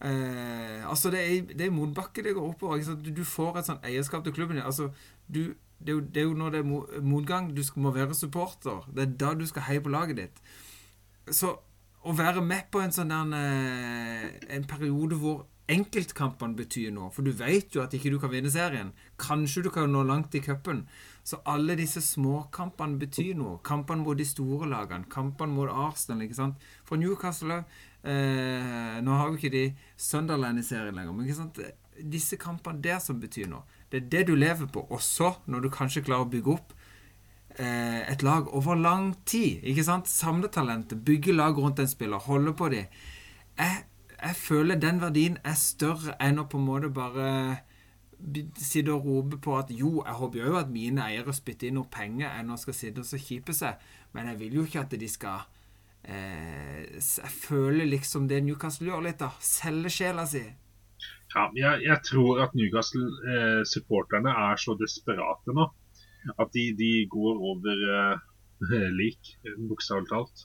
Eh, altså det er, det er motbakke det går oppover. Ikke sant? Du, får et sånt eierskap til klubben din. Altså, du, det, er jo, det er jo når det er mo- motgang du skal, må være supporter. Det er da du skal heie på laget ditt. Så å være med på en sånn der eh, En periode hvor enkeltkampene betyr noe, for du vet jo at ikke du kan vinne serien. Kanskje du kan nå langt i cupen. Så alle disse småkampene betyr noe. Kampene mot de store lagene, kampene mot Arsenal. ikke sant? For Newcastle eh, Nå har jo ikke de Sunderland i serien lenger, men ikke sant? disse kampene der som betyr noe. Det er det du lever på. Også når du kanskje klarer å bygge opp eh, et lag over lang tid. ikke sant? Samle talentet, bygge lag rundt en spiller, holde på dem. Jeg, jeg føler den verdien er større enn å på en måte bare sitte og rope på at jo, jeg håper jo at mine eiere spytter inn noe penger enn å skal sitte og så kjipe seg, men jeg vil jo ikke at de skal Jeg føler liksom det Newcastle gjør litt, da. Selger sjela si. Ja, jeg, jeg tror at Newcastle-supporterne er så desperate nå at de, de går over eh, lik, bokstavelig talt,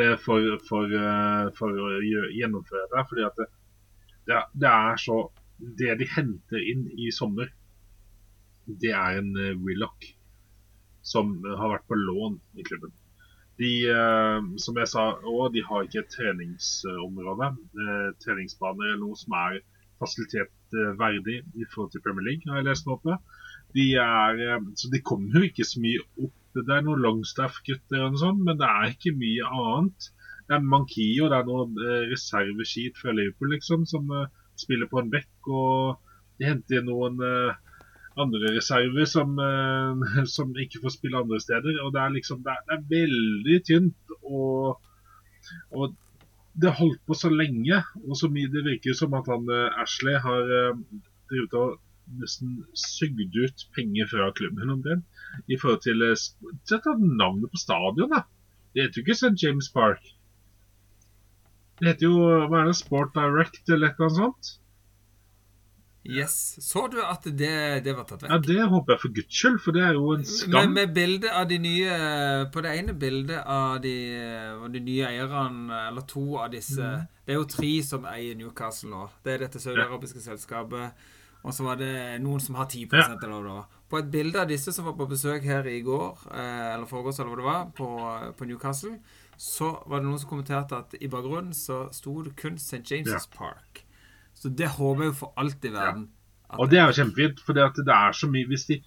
eh, for, for, eh, for å gjennomføre det. Fordi at det, det, er- så Det de henter inn i sommer, det er en Willoch som har vært på lån i klubben. De, eh, som jeg sa, også, de har ikke et treningsområde, eh, treningsbaner eller noe som er fasilitet eh, i forhold til Premier League, har jeg lest opp på. De er, så de kommer jo ikke så mye opp. Det er noen Longstaff-gutter og noe sånt, men det er ikke mye annet. Det er Mankio, det er noen reserveskit fra Liverpool liksom, som spiller på en bekk, og de henter noen eh, andre reserver som, eh, som ikke får spille andre steder. Og det er liksom, det er, det er veldig tynt. Og, og det holdt på så lenge, og så mye det virker som at han eh, Ashley har eh, drevet og nesten sugd ut penger fra klubben omtrent. I forhold til eh, sp- Se navnet på stadion, da. Det heter jo ikke St. James Park. Det heter jo hva er det, Sport Direct eller noe sånt. Yes. Så du at det, det var tatt vekk? Ja, Det håper jeg for guds skyld, for det er jo en Med, skam. med bildet av de nye På det ene bildet av de, de nye eierne, eller to av disse mm. Det er jo tre som eier Newcastle nå. Det er dette saudiarabiske selskapet. Og så var det noen som har 10 Ja. eller noe. På et bilde av disse som var på besøk her i går, eh, eller foregårs, eller hva det var, på, på Newcastle, så var det noen som kommenterte at i bakgrunnen så sto det kun St. James' Park. Så det håper jeg jo for alt i verden. Ja. Og det er jo kjempefint, for det, er så mye hvis de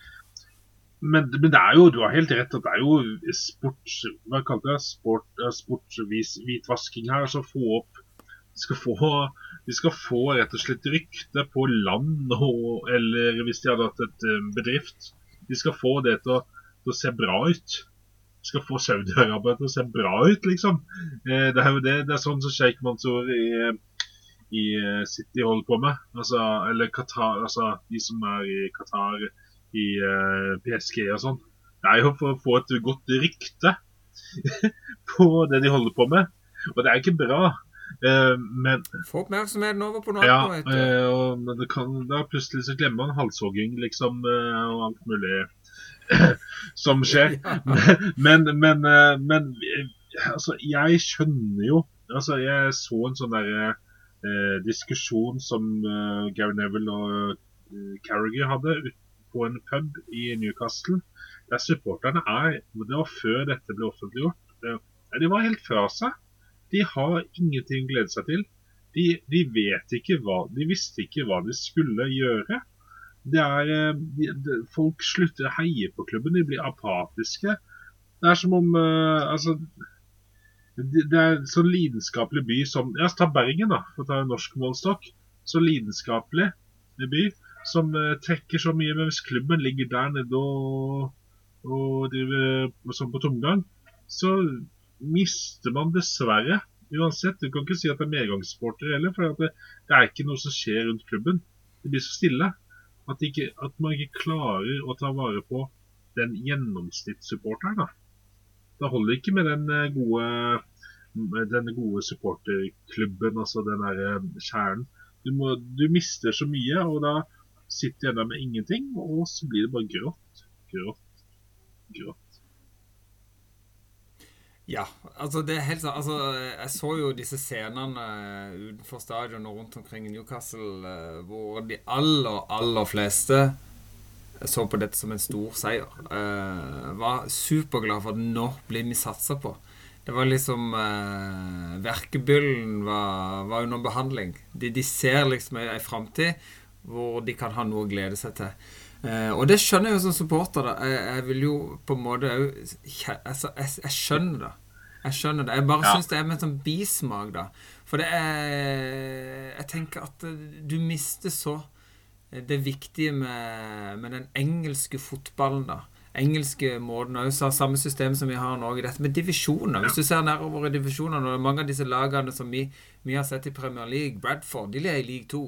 men, men det er jo, du har helt rett at det er jo sport Hva kalte det? Sport, eh, sportsvis hvitvasking her. Altså få opp De skal få, de skal få rett og slett rykte på land, og, eller hvis de hadde hatt et eh, bedrift. De skal få det til å, til å se bra ut. De skal få Saudi-Arabia til å se bra ut, liksom. Eh, det er jo det, det er sånn som Sheikh Mansour i i eh, City holder på med. Altså, eller Qatar, altså de som er i Qatar, i eh, PSG og sånn. Det er jo for å få et godt rykte på det de holder på med. Og det er ikke bra. Eh, men Få oppmerksomheten over på noe ja, annet. og, men det kan, da plutselig så glemmer man halshogging liksom, og alt mulig som skjer. Men, men, men eh, altså, jeg skjønner jo Altså, jeg så en sånn derre diskusjon som eh, Gary Neville og eh, Carriger hadde på en pub i Newcastle, der supporterne er Det var før dette ble offentliggjort. Eh, de var helt fra seg. De har ingenting å glede seg til. De, de, vet ikke hva De visste ikke hva de skulle gjøre. Det er eh, de, de, Folk slutter å heie på klubben, de blir apatiske. Det er som om uh, Altså det er en sånn lidenskapelig by som Ja, ta Bergen, da, for å ta en norsk målstokk. Så lidenskapelig by som uh, trekker så mye. Men hvis klubben ligger der nede og, og driver sånn på tomgang, så mister man dessverre uansett. Du kan ikke si at det er medgangssporter heller, for det, det, er ikke noe som skjer rundt klubben. Det blir så stille at, ikke, at man ikke klarer å ta vare på den gjennomsnittssupporteren. Da. Det holder ikke med den eh, gode, den gode supporterklubben, altså den der eh, kjernen. Du, må, du, mister så mye, og da sitter du igjen med ingenting, og så blir det bare grått, grått, grått. Ja, altså det er helt sånn altså, Jeg så jo disse scenene utenfor stadion og rundt omkring i Newcastle eh, hvor de aller, aller fleste så på dette som en stor seier. Uh, var superglad for at nå blir vi satsa på. Det var liksom uh, Verkebyllen var, var, under behandling. De, de ser liksom ei framtid hvor de kan ha noe å glede seg til. Uh, og det skjønner jeg jo som supporter. da Jeg, jeg vil jo på en måte òg altså, jeg, jeg, skjønner det. Jeg skjønner det. Jeg bare ja. syns det er med en sånn bismak, da. For det er Jeg tenker at du mister så det viktige med, med, den engelske fotballen, da. Engelske måten òg har samme system som vi har i Norge. Dette med divisjoner. Hvis du ser nedover i divisjonene, og mange av disse lagene som vi, vi, har sett i Premier League, Bradford, de ligger i league 2.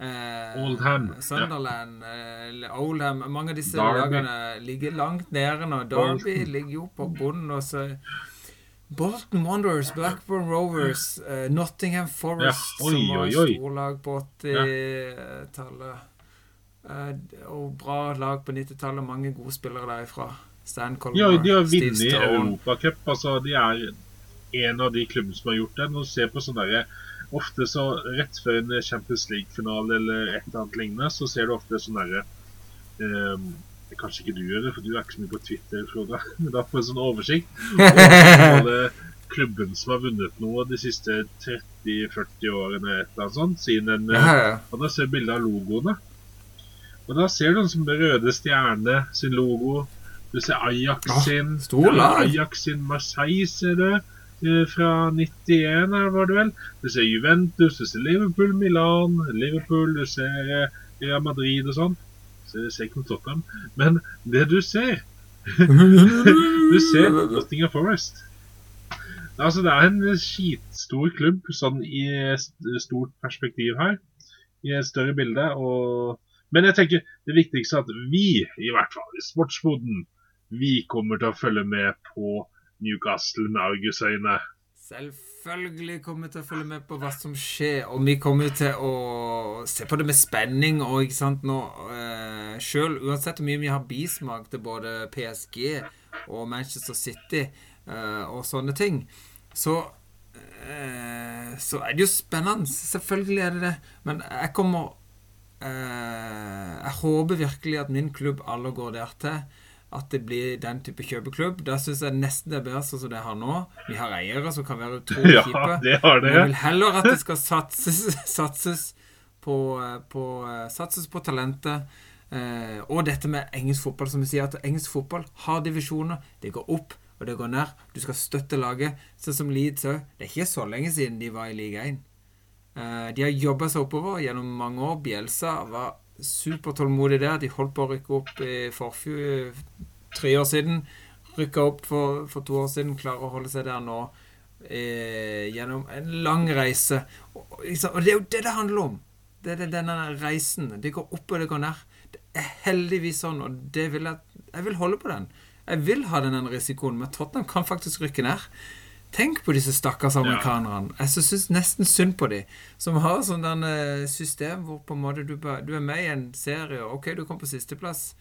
Eh, Oldham. Sunderland, eh, Oldham Mange av disse Derby. lagene ligger langt nede nå. Derby ligger jo på bunnen. Og så Bolton Wanderers, Blackburn Rovers, uh, Nottingham Forest, ja. oi, som var storlag på 80-tallet. Uh, og bra lag på 90-tallet. Mange gode spillere derifra. Stan Colmar, ja, de har vunnet Europacup. Altså, de er en av de klubbene som har gjort det. Når du ser på sånne der, Ofte så rett før en Champions League-finale eller et eller annet lignende, så ser du ofte sånn derre um, Kanskje ikke du gjør det, for du er ikke så mye på Twitter, Frode. Men da får en sånn oversikt Og alle klubbene som har vunnet noe de siste 30-40 årene, et eller annet sånt, siden den ja, ja. Og da ser du bilde av logoene. Og da ser du som Røde Stjerne sin logo. Du ser Ajax sin. Ja, Ajax sin Marseille, ser du. Eh, fra 91, var det vel. Du ser Juventus, du ser Liverpool, Milan, Liverpool, du ser eh, Real Madrid og sånn. Så jeg ser ikke noe Tottenham. Men det du ser Du ser Nottingham Forest. Altså, det er en skitstor klubb sånn i stort perspektiv her. I et større bilde. og men jeg tenker det viktigste er at vi, i hvert fall i sportsboden, vi kommer til å følge med på Newcastle med argusøyne. Selvfølgelig kommer vi til å følge med på hva som skjer, og vi kommer til å se på det med spenning. Og ikke sant, nå eh, Sjøl, uansett hvor mye vi har bismak til både PSG og Manchester City eh, og sånne ting, så eh, så er det jo spennende. Selvfølgelig er det det. Men jeg kommer jeg håper virkelig at min klubb alle går der til. At det blir den type kjøpeklubb. Da syns jeg nesten det er bedre sånn som det har nå. Vi har eiere som kan være utrolig ja, kjipe. Det har det. Men jeg vil heller at det skal satses, satses, på, på, satses på talentet. Eh, og dette med engelsk fotball, som vi sier, at engelsk fotball har divisjoner. Det går opp, og det går ned. Du skal støtte laget. Sånn som Leeds òg. Det er ikke så lenge siden de var i liga 1. Eh, de har jobba seg oppover gjennom mange år. Bjelsa var supertålmodig der. De holdt på å rykke opp for tre år siden. Rykka opp for, for, to år siden. Klarer å holde seg der nå eh, gjennom en lang reise. Og, og, det er jo det det handler om. Det er denne reisen. Det går opp og det går ned. Det er heldigvis sånn, og vil jeg, jeg vil holde på den. Jeg vil ha den risikoen, men Tottenham kan faktisk rykke ned. Tenk på disse stakkars amerikanerne. Jeg syns nesten synd på dem. Som har sånn eh, system hvor på en måte du, du, er med i en serie, og OK, du kom på sisteplass.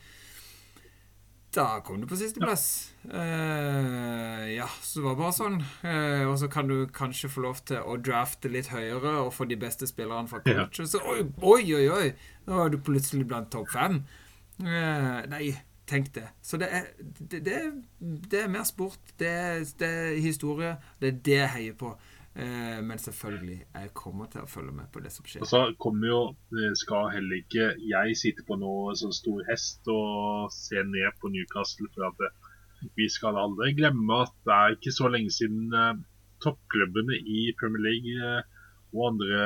Da kom du på sisteplass. Uh, ja, så det var bare sånn. Uh, og så kan du kanskje få lov til å drafte litt høyere og få de beste spillerne fra college. Ja. Så oi, oi, oi! Nå er du plutselig blant topp fem. Uh, nei, tenk det. Så det er, det, det, det er mer sport. Det er, det er historie. Det er det jeg heier på. Eh, men selvfølgelig, jeg kommer til å følge med på det som skjer. Og så kommer jo, skal heller ikke jeg sitte på noe sånn stor hest og se ned på Newcastle. For at det, vi skal aldri glemme at det er ikke så lenge siden eh, toppklubbene i Premier League eh, og andre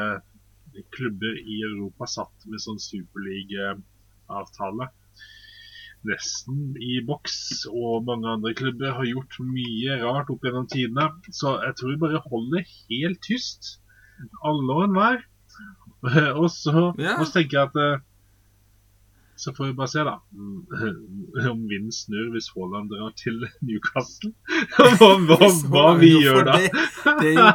klubber i Europa satt med sånn superliga-avtale nesten i boks, og mange andre klubber har gjort mye rart opp gjennom tidene. Så jeg tror vi bare holder helt tyst, alle og enhver. Og så, så tenker jeg at eh, så får vi bare se, da, om vinden snur hvis Haaland drar til Newcastle. Hva, hva, hva vi gjør da. Det, det, er jo,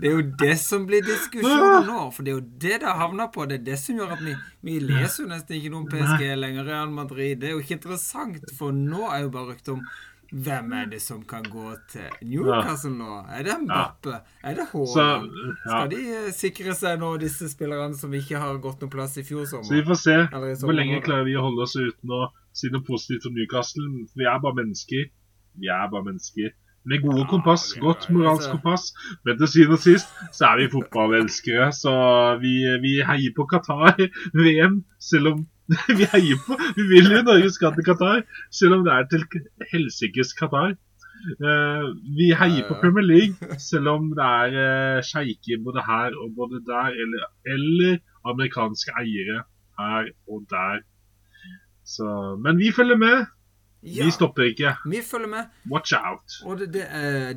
det, er jo, det som blir diskusjonen nå. For det er jo det det havner på. Det er det som gjør at vi, vi leser jo nesten ikke noe om PSG lenger. Real Madrid. Det er jo ikke interessant, for nå er jo bare ryktet om hvem er det som kan gå til Newcastle nå? Er det Mbappe? Er det Haaland? Ja. Skal de eh, sikre seg nå, disse spillerne som ikke har gått noen plass i fjor sommer? Så vi får se hvor lenge klarer vi å holde oss uten å si noe positivt om Newcastle. Vi er bare mennesker. Vi er bare mennesker. Med gode kompass, godt moralsk kompass. Men til syvende og sist så er vi fotballelskere, så vi, vi heier på Qatar-VM, selv om vi heier på Vi vil jo Norge skal til Qatar, selv om det er til helsikes Qatar. Uh, vi heier på Premier League, selv om det er uh, sjeiker både her og både der, eller, eller, amerikanske eiere her og der. Så, men vi følger med. Ja, vi stopper ikke. Vi følger med. Watch out. Og det, det er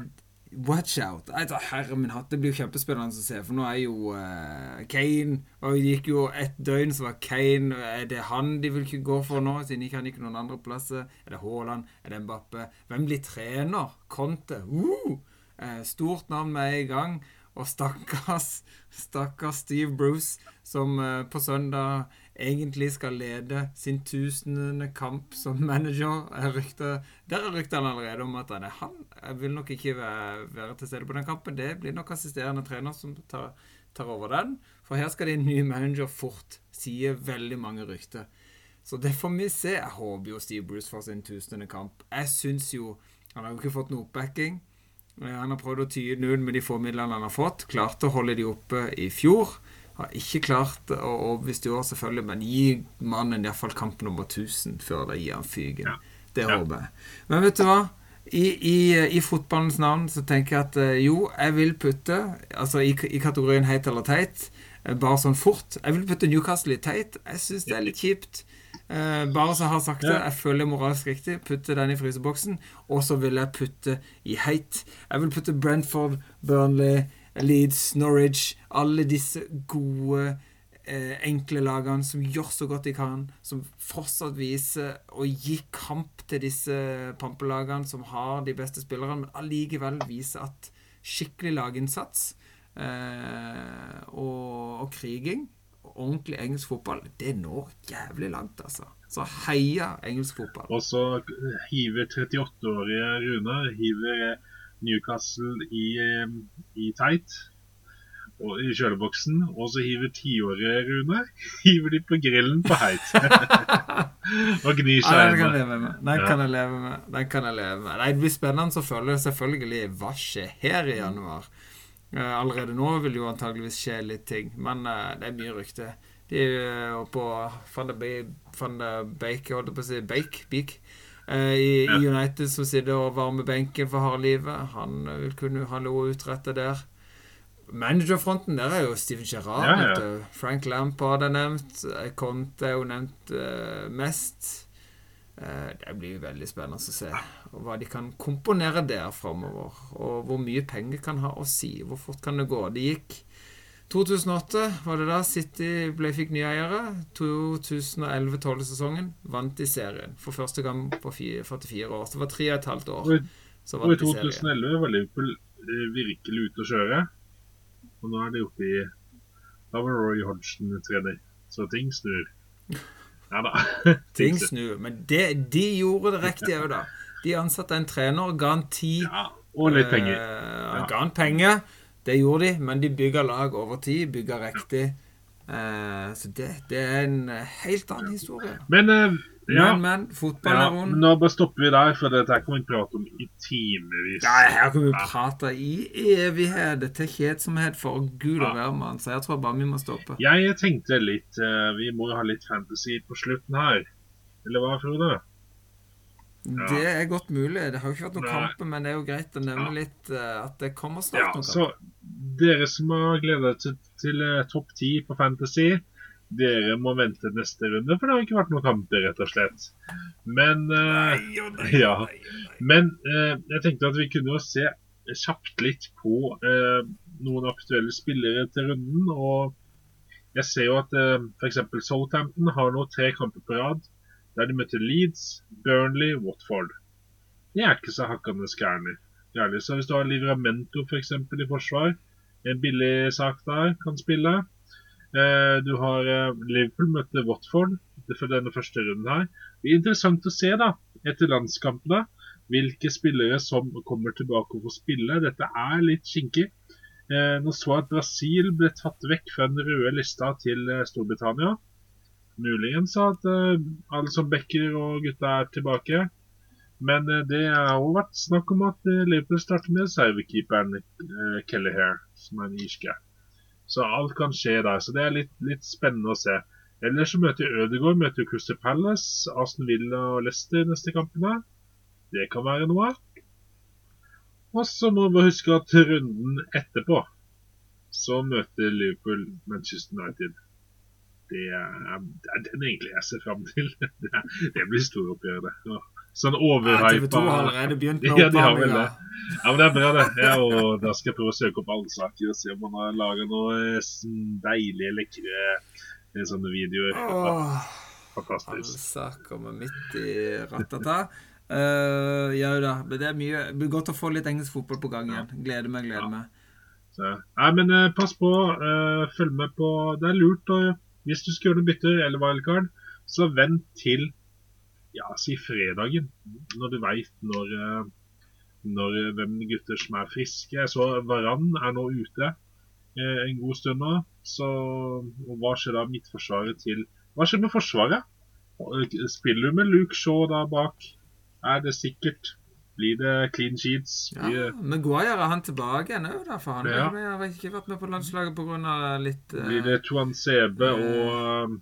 Watch out. Altså, herre min hatt, det blir jo kjempespennende å se. For nå er jo uh, Kane Og det gikk jo et døgn, så var Kane Er det han de vil ikke gå for nå, siden ikke han ikke noen andre plasser? Er det Haaland? Er det Mbappe? Hvem blir trener? Conte? Uh! Uh, stort navn med en gang. Og stakkars, stakkars Steve Bruce, som på søndag egentlig skal lede sin tusende kamp som manager. Rykte, der er ryktene allerede om at han er han. Jeg vil nok ikke være, være, til stede på den kampen. Det blir nok assisterende trener som tar, tar, over den. For her skal din en ny manager fort, sier veldig mange rykter. Så det får vi se. Jeg håper jo Steve Bruce får sin tusende kamp. Jeg syns jo Han har jo ikke fått noe oppbacking. Han har prøvd å tyde den med de få midlene han har fått. Klarte å holde de oppe i fjor. Har ikke klart å overbevise år, selvfølgelig, men gi mannen iallfall kamp nummer 1000 før det gir han fygen. Ja. Det håper jeg. Men vet du hva? I, i, I, fotballens navn så tenker jeg at eh, jo, jeg vil putte Altså i, i kategorien heit eller teit, eh, bare sånn fort Jeg vil putte Newcastle i teit. Jeg syns det er litt kjipt. Uh, bare så jeg har sagt det. Jeg føler moralsk riktig. Putte den i fryseboksen. Og så vil jeg putte i heit. Jeg vil putte Brentford, Burnley Leeds, Norwich Alle disse gode, eh, enkle lagene som gjør så godt de kan. Som fortsatt viser å gi kamp til disse pampelagene som har de beste spillerne, men allikevel viser at skikkelig laginnsats eh, og, og kriging ordentlig engelsk fotball, det når jævlig langt, altså. Så heia engelsk fotball. Og så hiver 38-årige Runar hiver Newcastle i, i tight og i kjøleboksen, og så hiver tiårige Rune hiver de på grillen på heit. og gnir seg ja, Den kan jeg leve med. Den ja. kan jeg leve med. Den kan jeg leve med. Nei, det blir spennende å følge selvfølgelig hva skjer her i januar. Uh, allerede nå vil jo antageligvis skje litt ting, men uh, det er mye rykte. De er på Van de Bake, holdt jeg på å si Bake, Beak. Eh, i, ja. United som sitter og varmer benken for harde livet. Han vil kunne ha noe å utrette der. Managerfronten der er jo Steven Gerrard. Ja, ja. Frank Lampard er nevnt. Conte er jo nevnt uh, mest. Uh, det blir veldig spennende å se og hva de kan komponere der framover. Og hvor mye penger kan ha å si. Hvor fort kan det gå? Det gikk 2008 var det da City ble, fikk nye eiere. 2011-12-sesongen vant de serien for første gang på 44 år. Så det var tre og et halvt år. Og i 2011 var Liverpool eh, virkelig ute å kjøre. Og nå er de oppe i Da var Roy Hodgson trener. Så ting snur. Ja da. Ting snur. Men det, de gjorde det riktig òg, da. De ansatte en trener, ga han ti Ja, og litt penger. Eh, ga han penger. Det gjorde de, men de bygga lag over tid. Bygga riktig. Eh, så det, det er en helt annen historie. Men eh, ja, Men, men. Fotball ja, er rund. nå bare stopper vi der, for dette kan vi prate om i timevis. Ja, her kan vi prate i evighet til kjedsomhet for gud og hvermann, så jeg tror bare vi må stoppe. Jeg tenkte litt eh, Vi må ha litt fantasy på slutten her. Eller hva, Frode? Ja. Det er godt mulig. Det har jo ikke vært noen kamper, men det er jo greit å nevne Ja. litt eh, at det kommer Ja, snart noen så dere som har gleda dere til, til eh, topp ti på Fantasy, dere må vente neste runde, for det har ikke vært noen kamper, rett og slett. Men uh, Nei oh, nei, ja. nei. Men uh, jeg tenkte at vi kunne jo se kjapt litt på uh, noen aktuelle spillere til runden. Og jeg ser jo at uh, f.eks. Southampton har nå tre kamper på rad der de møtte Leeds, Burnley, Watford. Det er ikke så hakkende gærent. Så hvis du har Livramento. For i forsvar, en billig sak der, kan spille. Eh, du har eh, Liverpool møtte Watford for denne første runden her. Det er interessant å se da, etter landskampene hvilke spillere som kommer tilbake og får spille. Dette er litt kinkig. Eh, nå så jeg at Brasil ble tatt vekk fra den røde lista til Storbritannia. Muligens at uh, Alison Becker og gutta er tilbake. Men uh, det har òg vært snakk om at uh, Liverpool starter med servekeeperen uh, Hare, som er en irske. Så alt kan skje der. Så det er litt, litt spennende å se. Ellers så møter Ødegaard møter Crystal Palace, Aston Villa og Leicester neste kampene. Det kan være noe. Og så må vi huske at runden etterpå så møter Liverpool Manchester United. Det er, det er den egentlig jeg ser fram til. Det, er, det blir storoppgjør, det. Sånn Ja, TV 2 har allerede begynt med Ja, de. Ja, men det er bra, det. Ja, og da skal jeg prøve å søke opp alle saker og se om man har laga noe sånn deilige, lekre eh, sånne videoer. Åh, Fantastisk. saker kommer midt i ratata. Uh, ja da. Men det er mye det blir godt å få litt engelsk fotball på gang igjen. Gleder meg, gleder Ja. meg. Så, nei, men eh, pass på. Uh, følg med på Det er lurt å Hvis du skulle bytte eller wildcard, så vent til ja, si fredagen. Når du veit når, eh, når eh, hvem gutter som er friske. Jeg så Varan er nå ute eh, en god stund nå. Så hva skjer da midtforsvaret til Hva skjer med Forsvaret? Spiller du med Luke Shaw da bak? Er det sikkert? Blir det clean sheets? Ja, det... men Guayer er han tilbake igjen òg? For han Ja. har ikke vært med på landslaget pga. litt uh... Blir det Tuan Sebe eh, og, um,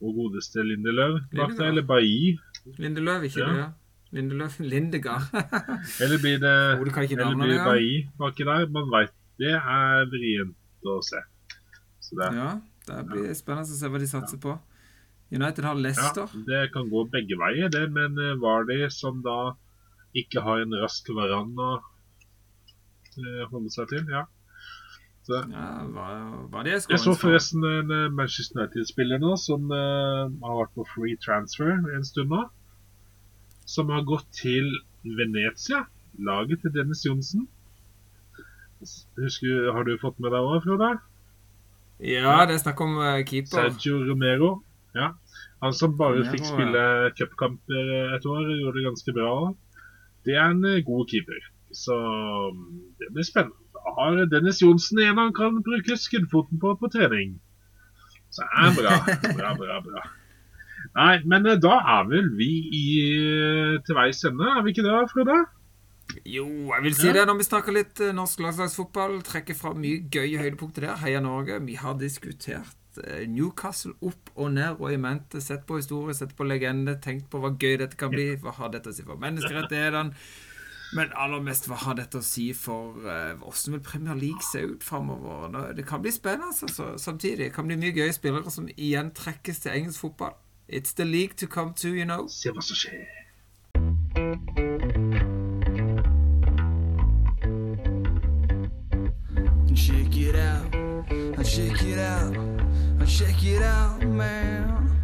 og godeste Lindeløv bak der? Eller Bailly? Lindeløv, ikke Ja. det? Lindeløv Lindegard. Eller blir det Oh, du det. Bailly baki der? Man veit det er vrient å se. Så det, Ja, det blir spennende å se hva de satser på. United har ja, det kan gå begge veier, det. Men eh, var de som da ikke har en rask varan å eh, holde seg til? Ja. Så, Ja, hva, hva er Jeg så forresten en eh, Manchester United-spiller nå som eh, har vært på free transfer en stund nå. Som har gått til Venezia, laget til Dennis Johnsen. Husker, har du fått med deg òg, Frode? Ja, det er snakk om eh, keeper. Sergio Romero. Ja. Han som bare Romero, fikk ja. spille cupkamper eh, et år, gjorde det ganske bra. Det er en eh, god keeper. Så mm, det blir spennende. Da har Dennis Johnsen en han kan bruke skuddfoten på på trening. Så det er bra. Bra, bra, bra. Nei, men eh, da er vel vi i, eh, til veis ende, er vi ikke det, Frode? Jo, jeg vil si det når vi snakker litt norsk landslagsfotball. Trekker fra mye gøye høydepunkter der. Heia Norge. Vi har diskutert eh, Newcastle opp og ned og i mente. Sett på historie, sett på legende. Tenkt på hva gøy dette kan bli. Hva har dette å si for menneskerettighetene? Men aller mest, hva har dette å si for åssen hvordan vil Premier League se ut framover? Det kan bli spennende, altså. Samtidig det kan bli mye gøye spillere som igjen trekkes til engelsk fotball. It's the league to come to, you know. Se hva som skjer. Check it out, check it out, check it out, man.